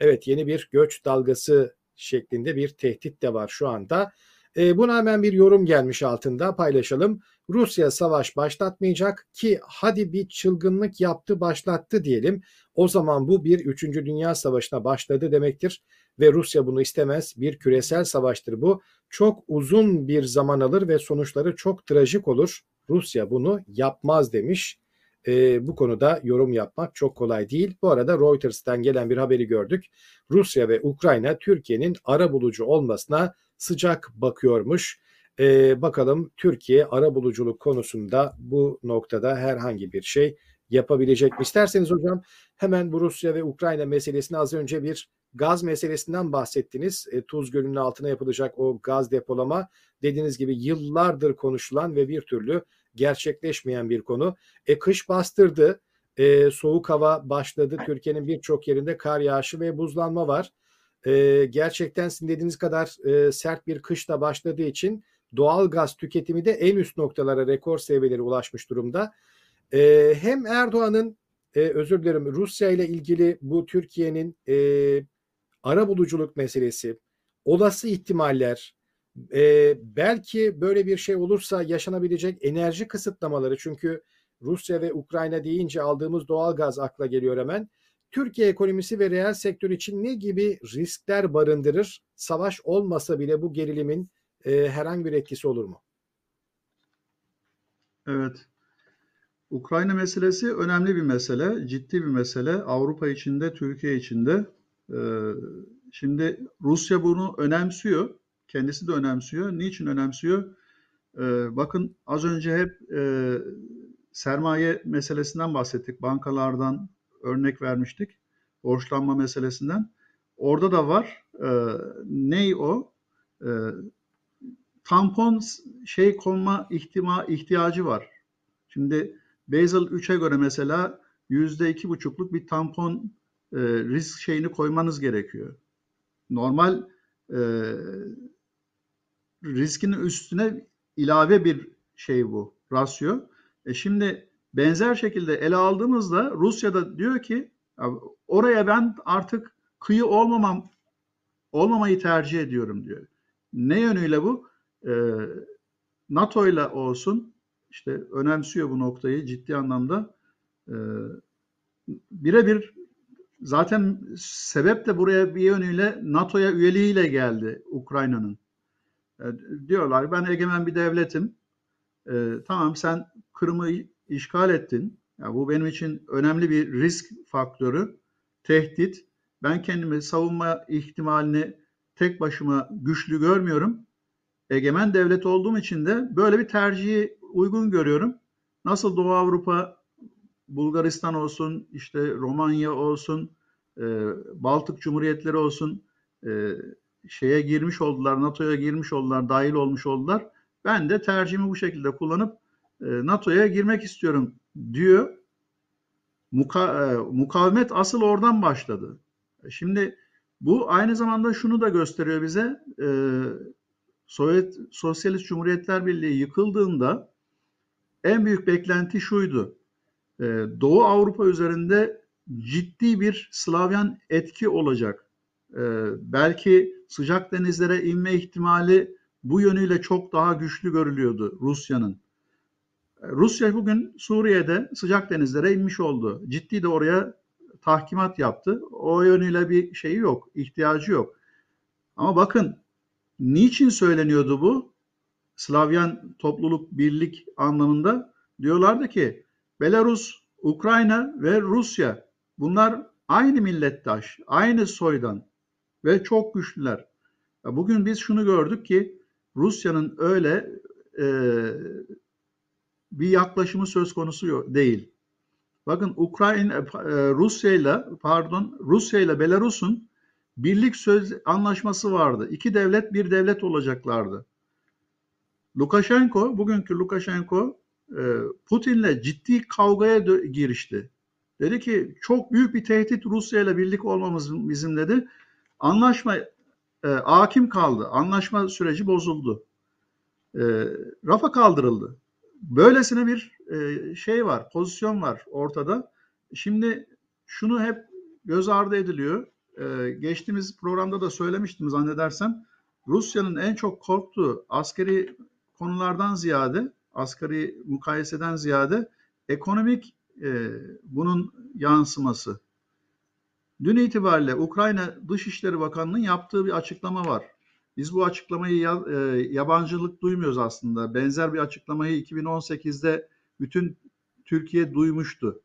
Evet yeni bir göç dalgası şeklinde bir tehdit de var şu anda. E, buna hemen bir yorum gelmiş altında paylaşalım. Rusya savaş başlatmayacak ki hadi bir çılgınlık yaptı başlattı diyelim. O zaman bu bir 3. Dünya Savaşı'na başladı demektir ve Rusya bunu istemez. Bir küresel savaştır bu. Çok uzun bir zaman alır ve sonuçları çok trajik olur. Rusya bunu yapmaz demiş. E, bu konuda yorum yapmak çok kolay değil. Bu arada Reuters'tan gelen bir haberi gördük. Rusya ve Ukrayna Türkiye'nin ara bulucu olmasına sıcak bakıyormuş. E, bakalım Türkiye ara buluculuk konusunda bu noktada herhangi bir şey yapabilecek mi? İsterseniz hocam hemen bu Rusya ve Ukrayna meselesini az önce bir gaz meselesinden bahsettiniz. E, Tuz Gölü'nün altına yapılacak o gaz depolama dediğiniz gibi yıllardır konuşulan ve bir türlü gerçekleşmeyen bir konu. E, kış bastırdı. E, soğuk hava başladı. Türkiye'nin birçok yerinde kar yağışı ve buzlanma var. E, gerçekten sizin dediğiniz kadar e, sert bir kış da başladığı için doğal gaz tüketimi de en üst noktalara rekor seviyelere ulaşmış durumda. E, hem Erdoğan'ın e, özür dilerim Rusya ile ilgili bu Türkiye'nin e, ara buluculuk meselesi, olası ihtimaller, e, belki böyle bir şey olursa yaşanabilecek enerji kısıtlamaları çünkü Rusya ve Ukrayna deyince aldığımız doğal gaz akla geliyor hemen. Türkiye ekonomisi ve reel sektör için ne gibi riskler barındırır? Savaş olmasa bile bu gerilimin e, herhangi bir etkisi olur mu? Evet. Ukrayna meselesi önemli bir mesele, ciddi bir mesele. Avrupa içinde, Türkiye içinde. Ee, şimdi Rusya bunu önemsiyor. Kendisi de önemsiyor. Niçin önemsiyor? Ee, bakın az önce hep e, sermaye meselesinden bahsettik. Bankalardan örnek vermiştik. Borçlanma meselesinden. Orada da var. Ee, ney o? Tampon şey konma ihtima ihtiyacı var. Şimdi Basel 3'e göre mesela yüzde iki buçukluk bir tampon e, risk şeyini koymanız gerekiyor. Normal e, riskin üstüne ilave bir şey bu, rasyo. E şimdi benzer şekilde ele aldığımızda Rusya'da diyor ki oraya ben artık kıyı olmamam olmamayı tercih ediyorum diyor. Ne yönüyle bu? Ee, NATO ile olsun işte önemsiyor bu noktayı ciddi anlamda. Ee, birebir zaten sebep de buraya bir yönüyle NATO'ya üyeliğiyle geldi Ukrayna'nın. Ee, diyorlar ben egemen bir devletim. Ee, tamam sen Kırım'ı işgal ettin. Yani bu benim için önemli bir risk faktörü, tehdit. Ben kendimi savunma ihtimalini tek başıma güçlü görmüyorum. Egemen devlet olduğum için de böyle bir tercihi uygun görüyorum. Nasıl Doğu Avrupa, Bulgaristan olsun, işte Romanya olsun, e, Baltık Cumhuriyetleri olsun e, şeye girmiş oldular, NATO'ya girmiş oldular, dahil olmuş oldular. Ben de tercihimi bu şekilde kullanıp e, NATO'ya girmek istiyorum diyor. Muka, e, mukavemet asıl oradan başladı. Şimdi bu aynı zamanda şunu da gösteriyor bize. E, Sovyet Sosyalist Cumhuriyetler Birliği yıkıldığında en büyük beklenti şuydu. E, Doğu Avrupa üzerinde ciddi bir Slavyan etki olacak. E, belki sıcak denizlere inme ihtimali bu yönüyle çok daha güçlü görülüyordu Rusya'nın. E, Rusya bugün Suriye'de sıcak denizlere inmiş oldu. Ciddi de oraya tahkimat yaptı. O yönüyle bir şeyi yok, ihtiyacı yok. Ama bakın niçin söyleniyordu bu? Slavyan topluluk birlik anlamında diyorlardı ki Belarus, Ukrayna ve Rusya bunlar aynı millettaş, aynı soydan ve çok güçlüler. Bugün biz şunu gördük ki Rusya'nın öyle e, bir yaklaşımı söz konusu değil. Bakın Ukrayna, e, Rusya ile pardon Rusya ile Belarus'un birlik söz anlaşması vardı. İki devlet bir devlet olacaklardı. Lukashenko, bugünkü Lukashenko e, Putin'le ciddi kavgaya girişti. Dedi ki çok büyük bir tehdit Rusya ile birlik olmamız bizim dedi. Anlaşma e, hakim kaldı. Anlaşma süreci bozuldu. E, rafa kaldırıldı. Böylesine bir e, şey var, pozisyon var ortada. Şimdi şunu hep göz ardı ediliyor. E, geçtiğimiz programda da söylemiştim zannedersem. Rusya'nın en çok korktuğu askeri konulardan ziyade, asgari mukayeseden ziyade ekonomik e, bunun yansıması. Dün itibariyle Ukrayna Dışişleri Bakanı'nın yaptığı bir açıklama var. Biz bu açıklamayı ya, e, yabancılık duymuyoruz aslında. Benzer bir açıklamayı 2018'de bütün Türkiye duymuştu.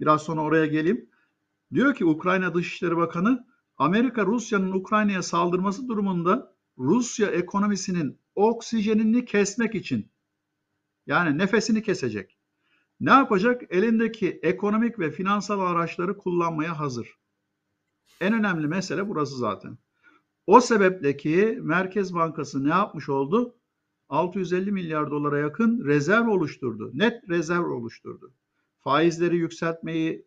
Biraz sonra oraya geleyim. Diyor ki Ukrayna Dışişleri Bakanı Amerika Rusya'nın Ukrayna'ya saldırması durumunda Rusya ekonomisinin oksijenini kesmek için yani nefesini kesecek. Ne yapacak? Elindeki ekonomik ve finansal araçları kullanmaya hazır. En önemli mesele burası zaten. O sebeple Merkez Bankası ne yapmış oldu? 650 milyar dolara yakın rezerv oluşturdu. Net rezerv oluşturdu. Faizleri yükseltmeyi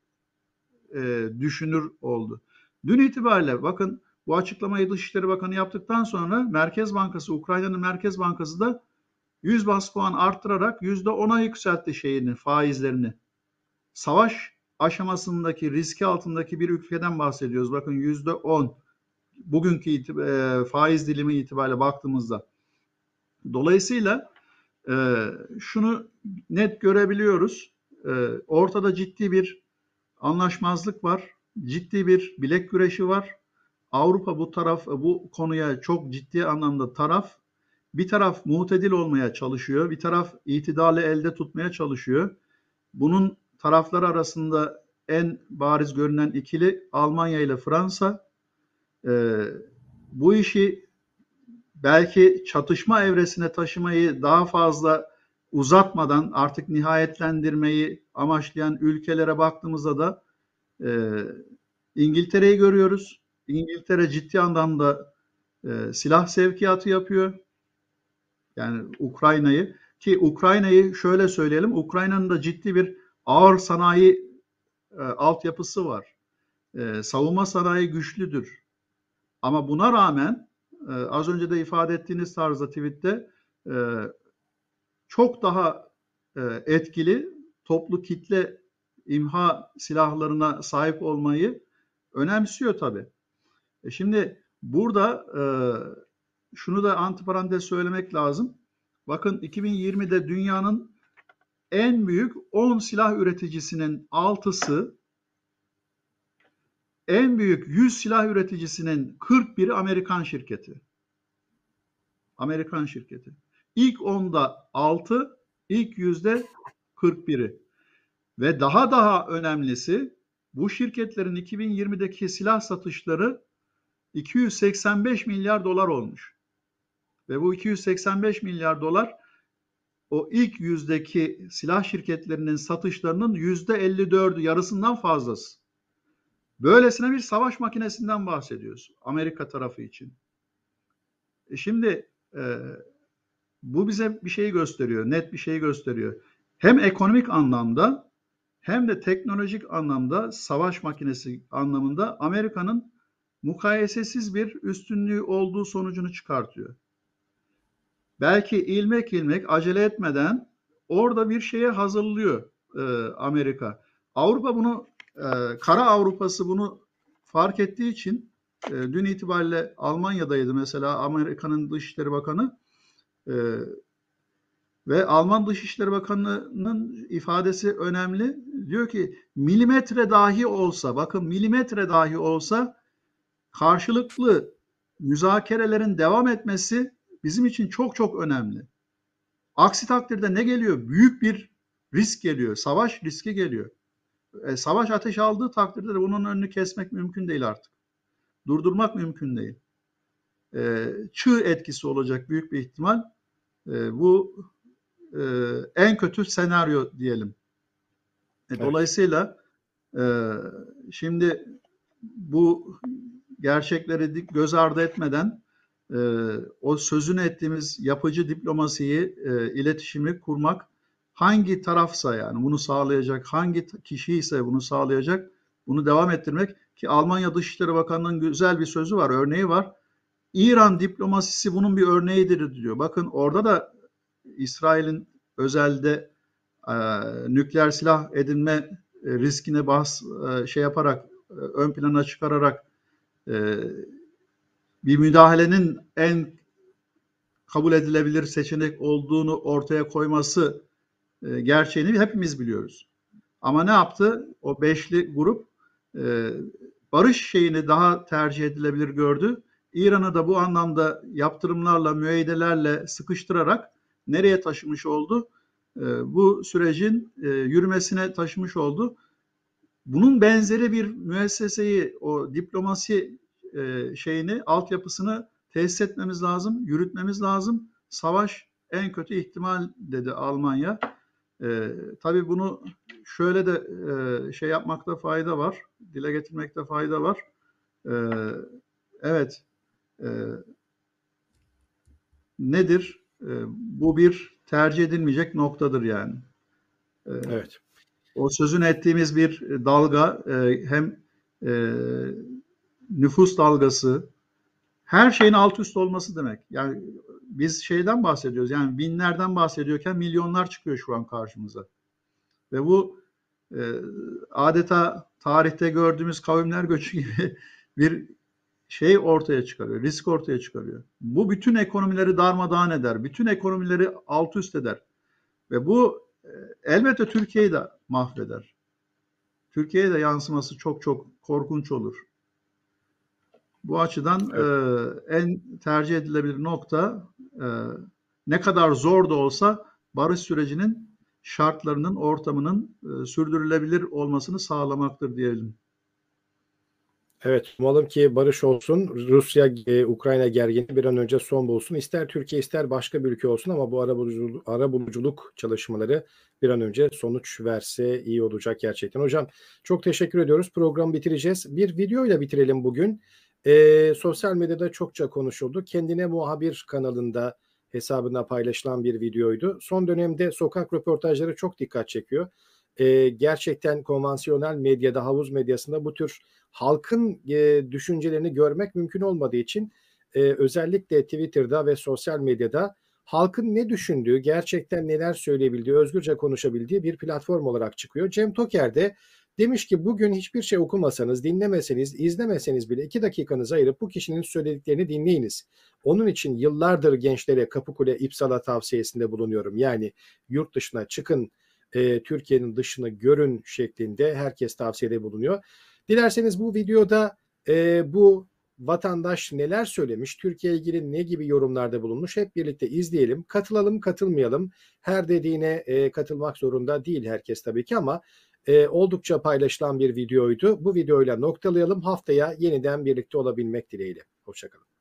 e, düşünür oldu. Dün itibariyle bakın bu açıklamayı Dışişleri Bakanı yaptıktan sonra Merkez Bankası, Ukrayna'nın Merkez Bankası da 100 bas puan arttırarak %10'a yükseltti şeyini, faizlerini. Savaş aşamasındaki riski altındaki bir ülkeden bahsediyoruz. Bakın %10 bugünkü e, faiz dilimi itibariyle baktığımızda. Dolayısıyla e, şunu net görebiliyoruz. e, ortada ciddi bir anlaşmazlık var, ciddi bir bilek güreşi var. Avrupa bu taraf bu konuya çok ciddi anlamda taraf. Bir taraf muhtedil olmaya çalışıyor, bir taraf itidali elde tutmaya çalışıyor. Bunun tarafları arasında en bariz görünen ikili Almanya ile Fransa. Ee, bu işi belki çatışma evresine taşımayı daha fazla uzatmadan artık nihayetlendirmeyi amaçlayan ülkelere baktığımızda da e, İngiltere'yi görüyoruz. İngiltere ciddi anlamda e, silah sevkiyatı yapıyor. Yani Ukrayna'yı ki Ukrayna'yı şöyle söyleyelim. Ukrayna'nın da ciddi bir ağır sanayi e, altyapısı var. E, savunma sanayi güçlüdür. Ama buna rağmen e, az önce de ifade ettiğiniz tarzda tweette e, çok daha e, etkili toplu kitle imha silahlarına sahip olmayı önemsiyor tabii. E şimdi burada e, şunu da antiparantez söylemek lazım. Bakın 2020'de dünyanın en büyük 10 silah üreticisinin 6'sı en büyük 100 silah üreticisinin 41'i Amerikan şirketi. Amerikan şirketi. İlk 10'da 6, ilk yüzde 41'i. Ve daha daha önemlisi bu şirketlerin 2020'deki silah satışları 285 milyar dolar olmuş. Ve bu 285 milyar dolar o ilk yüzdeki silah şirketlerinin satışlarının yüzde 54'ü yarısından fazlası. Böylesine bir savaş makinesinden bahsediyoruz Amerika tarafı için. E şimdi e, bu bize bir şey gösteriyor, net bir şey gösteriyor. Hem ekonomik anlamda hem de teknolojik anlamda savaş makinesi anlamında Amerika'nın mukayesesiz bir üstünlüğü olduğu sonucunu çıkartıyor. Belki ilmek ilmek acele etmeden orada bir şeye hazırlıyor e, Amerika. Avrupa bunu e, Kara Avrupası bunu fark ettiği için e, dün itibariyle Almanya'daydı mesela Amerika'nın Dışişleri Bakanı e, ve Alman Dışişleri Bakanı'nın ifadesi önemli. Diyor ki milimetre dahi olsa bakın milimetre dahi olsa karşılıklı müzakerelerin devam etmesi bizim için çok çok önemli. Aksi takdirde ne geliyor? Büyük bir risk geliyor. Savaş riski geliyor. E, savaş ateş aldığı takdirde de bunun önünü kesmek mümkün değil artık. Durdurmak mümkün değil. E, çığ etkisi olacak büyük bir ihtimal. E, bu e, en kötü senaryo diyelim. E, evet. Dolayısıyla e, şimdi bu gerçekleri göz ardı etmeden e, o sözünü ettiğimiz yapıcı diplomasiyi, e, iletişimi kurmak hangi tarafsa yani bunu sağlayacak, hangi kişi ise bunu sağlayacak, bunu devam ettirmek ki Almanya Dışişleri Bakanlığı'nın güzel bir sözü var, örneği var. İran diplomasisi bunun bir örneğidir diyor. Bakın orada da İsrail'in özelde e, nükleer silah edinme e, riskine bahs e, şey yaparak e, ön plana çıkararak bir müdahalenin en kabul edilebilir seçenek olduğunu ortaya koyması e, gerçeğini hepimiz biliyoruz. Ama ne yaptı? O beşli grup e, barış şeyini daha tercih edilebilir gördü. İran'ı da bu anlamda yaptırımlarla, müeydelerle sıkıştırarak nereye taşımış oldu? E, bu sürecin yürümesine taşımış oldu. Bunun benzeri bir müesseseyi, o diplomasi e, şeyini, altyapısını tesis etmemiz lazım, yürütmemiz lazım. Savaş en kötü ihtimal dedi Almanya. E, tabii bunu şöyle de e, şey yapmakta fayda var, dile getirmekte fayda var. E, evet, e, nedir? E, bu bir tercih edilmeyecek noktadır yani. E, evet. O sözün ettiğimiz bir dalga e, hem e, nüfus dalgası, her şeyin alt üst olması demek. Yani biz şeyden bahsediyoruz. Yani binlerden bahsediyorken milyonlar çıkıyor şu an karşımıza. Ve bu e, adeta tarihte gördüğümüz kavimler göçü gibi bir şey ortaya çıkarıyor, risk ortaya çıkarıyor. Bu bütün ekonomileri darmadağın eder, bütün ekonomileri alt üst eder. Ve bu elbette Türkiye'yi de mahveder. Türkiye'ye de yansıması çok çok korkunç olur. Bu açıdan Evet. e, en tercih edilebilir nokta e, ne kadar zor da olsa barış sürecinin şartlarının, ortamının e, sürdürülebilir olmasını sağlamaktır diyelim. Evet, umalım ki barış olsun. Rusya, e, Ukrayna gerginliği bir an önce son bulsun. İster Türkiye ister başka bir ülke olsun ama bu arabuluculuk, arabuluculuk çalışmaları bir an önce sonuç verse iyi olacak gerçekten. Hocam çok teşekkür ediyoruz. Programı bitireceğiz. Bir videoyla bitirelim bugün. E, sosyal medyada çokça konuşuldu. Kendine muhabir kanalında hesabına paylaşılan bir videoydu. Son dönemde sokak röportajları çok dikkat çekiyor. E, gerçekten konvansiyonel medyada, havuz medyasında bu tür halkın e, düşüncelerini görmek mümkün olmadığı için e, özellikle Twitter'da ve sosyal medyada halkın ne düşündüğü, gerçekten neler söyleyebildiği, özgürce konuşabildiği bir platform olarak çıkıyor. Cem Toker de demiş ki bugün hiçbir şey okumasanız, dinlemeseniz, izlemeseniz bile iki dakikanızı ayırıp bu kişinin söylediklerini dinleyiniz. Onun için yıllardır gençlere Kapıkule İpsala tavsiyesinde bulunuyorum. Yani yurt dışına çıkın, e, Türkiye'nin dışını görün şeklinde herkes tavsiyede bulunuyor. Dilerseniz bu videoda e, bu vatandaş neler söylemiş, Türkiye ilgili ne gibi yorumlarda bulunmuş hep birlikte izleyelim. Katılalım, katılmayalım. Her dediğine e, katılmak zorunda değil herkes tabii ki ama e, oldukça paylaşılan bir videoydu. Bu videoyla noktalayalım. Haftaya yeniden birlikte olabilmek dileğiyle. Hoşçakalın.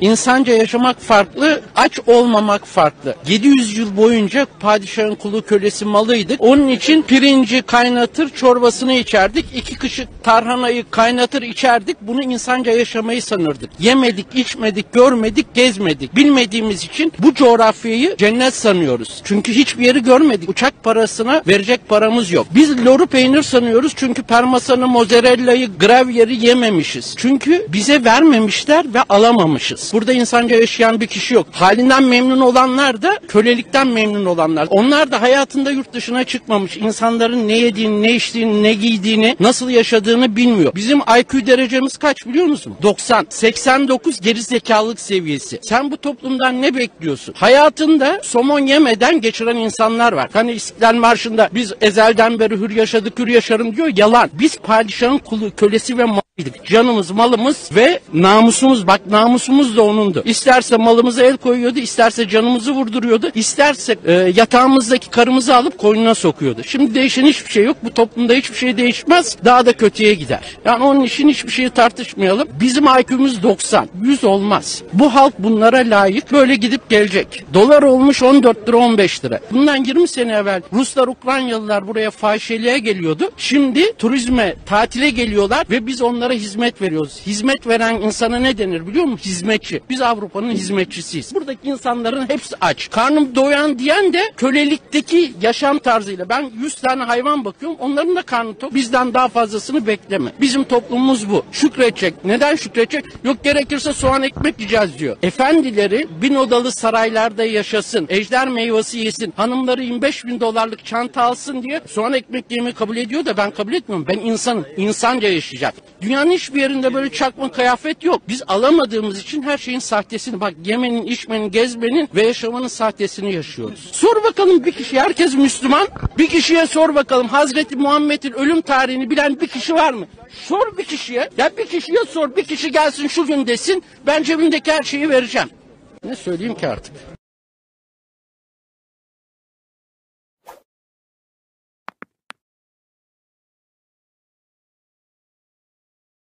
İnsanca yaşamak farklı, aç olmamak farklı. 700 yıl boyunca padişahın kulu kölesi malıydık. Onun için pirinci kaynatır, çorbasını içerdik. İki kışık tarhanayı kaynatır içerdik. Bunu insanca yaşamayı sanırdık. Yemedik, içmedik, görmedik, gezmedik. Bilmediğimiz için bu coğrafyayı cennet sanıyoruz. Çünkü hiçbir yeri görmedik. Uçak parasına verecek paramız yok. Biz loru peynir sanıyoruz çünkü parmesanı, mozzarella'yı, gravyeri yememişiz. Çünkü bize vermemişler ve alamamışız. Burada insanca yaşayan bir kişi yok. Halinden memnun olanlar da kölelikten memnun olanlar. Onlar da hayatında yurt dışına çıkmamış. İnsanların ne yediğini, ne içtiğini, ne giydiğini, nasıl yaşadığını bilmiyor. Bizim IQ derecemiz kaç biliyor musun? 90. 89 geri zekalılık seviyesi. Sen bu toplumdan ne bekliyorsun? Hayatında somon yemeden geçiren insanlar var. Hani İstiklal Marşı'nda biz ezelden beri hür yaşadık, hür yaşarım diyor. Yalan. Biz padişahın kulu, kölesi ve malıydık. Canımız, malımız ve namusumuz. Bak namusumuz da onundu. İsterse malımıza el koyuyordu, isterse canımızı vurduruyordu, isterse e, yatağımızdaki karımızı alıp koynuna sokuyordu. Şimdi değişen hiçbir şey yok. Bu toplumda hiçbir şey değişmez. Daha da kötüye gider. Yani onun için hiçbir şeyi tartışmayalım. Bizim IQ'muz 90. 100 olmaz. Bu halk bunlara layık böyle gidip gelecek. Dolar olmuş 14 lira 15 lira. Bundan 20 sene evvel Ruslar, Ukraynalılar buraya fahişeliğe geliyordu. Şimdi turizme, tatile geliyorlar ve biz onlara hizmet veriyoruz. Hizmet veren insana ne denir biliyor musun? Hizmetçi. Biz Avrupa'nın hizmetçisiyiz. Buradaki insanların hepsi aç. Karnım doyan diyen de kölelikteki yaşam tarzıyla. Ben 100 tane hayvan bakıyorum. Onların da karnı tok. Bizden daha fazlasını bekleme. Bizim toplumumuz bu. Şükredecek. Neden şükredecek? Yok gerekirse soğan ekmek yiyeceğiz diyor. Efendileri bin odalı saraylarda yaşasın. Ejder meyvesi yesin. Hanımları 25 bin dolarlık çanta alsın diye soğan ekmek yemeyi kabul ediyor da ben kabul etmiyorum. Ben insanım. İnsanca yaşayacak. Dünyanın hiçbir yerinde böyle çakma kıyafet yok. Biz alamadığımız için her şeyin sahtesini bak yemenin, içmenin, gezmenin ve yaşamanın sahtesini yaşıyoruz. Sor bakalım bir kişi herkes Müslüman. Bir kişiye sor bakalım Hazreti Muhammed'in ölüm tarihini bilen bir kişi var mı? Sor bir kişiye. Ya bir kişiye sor. Bir kişi gelsin şu gün desin. Ben cebimdeki her şeyi vereceğim. Ne söyleyeyim ki artık?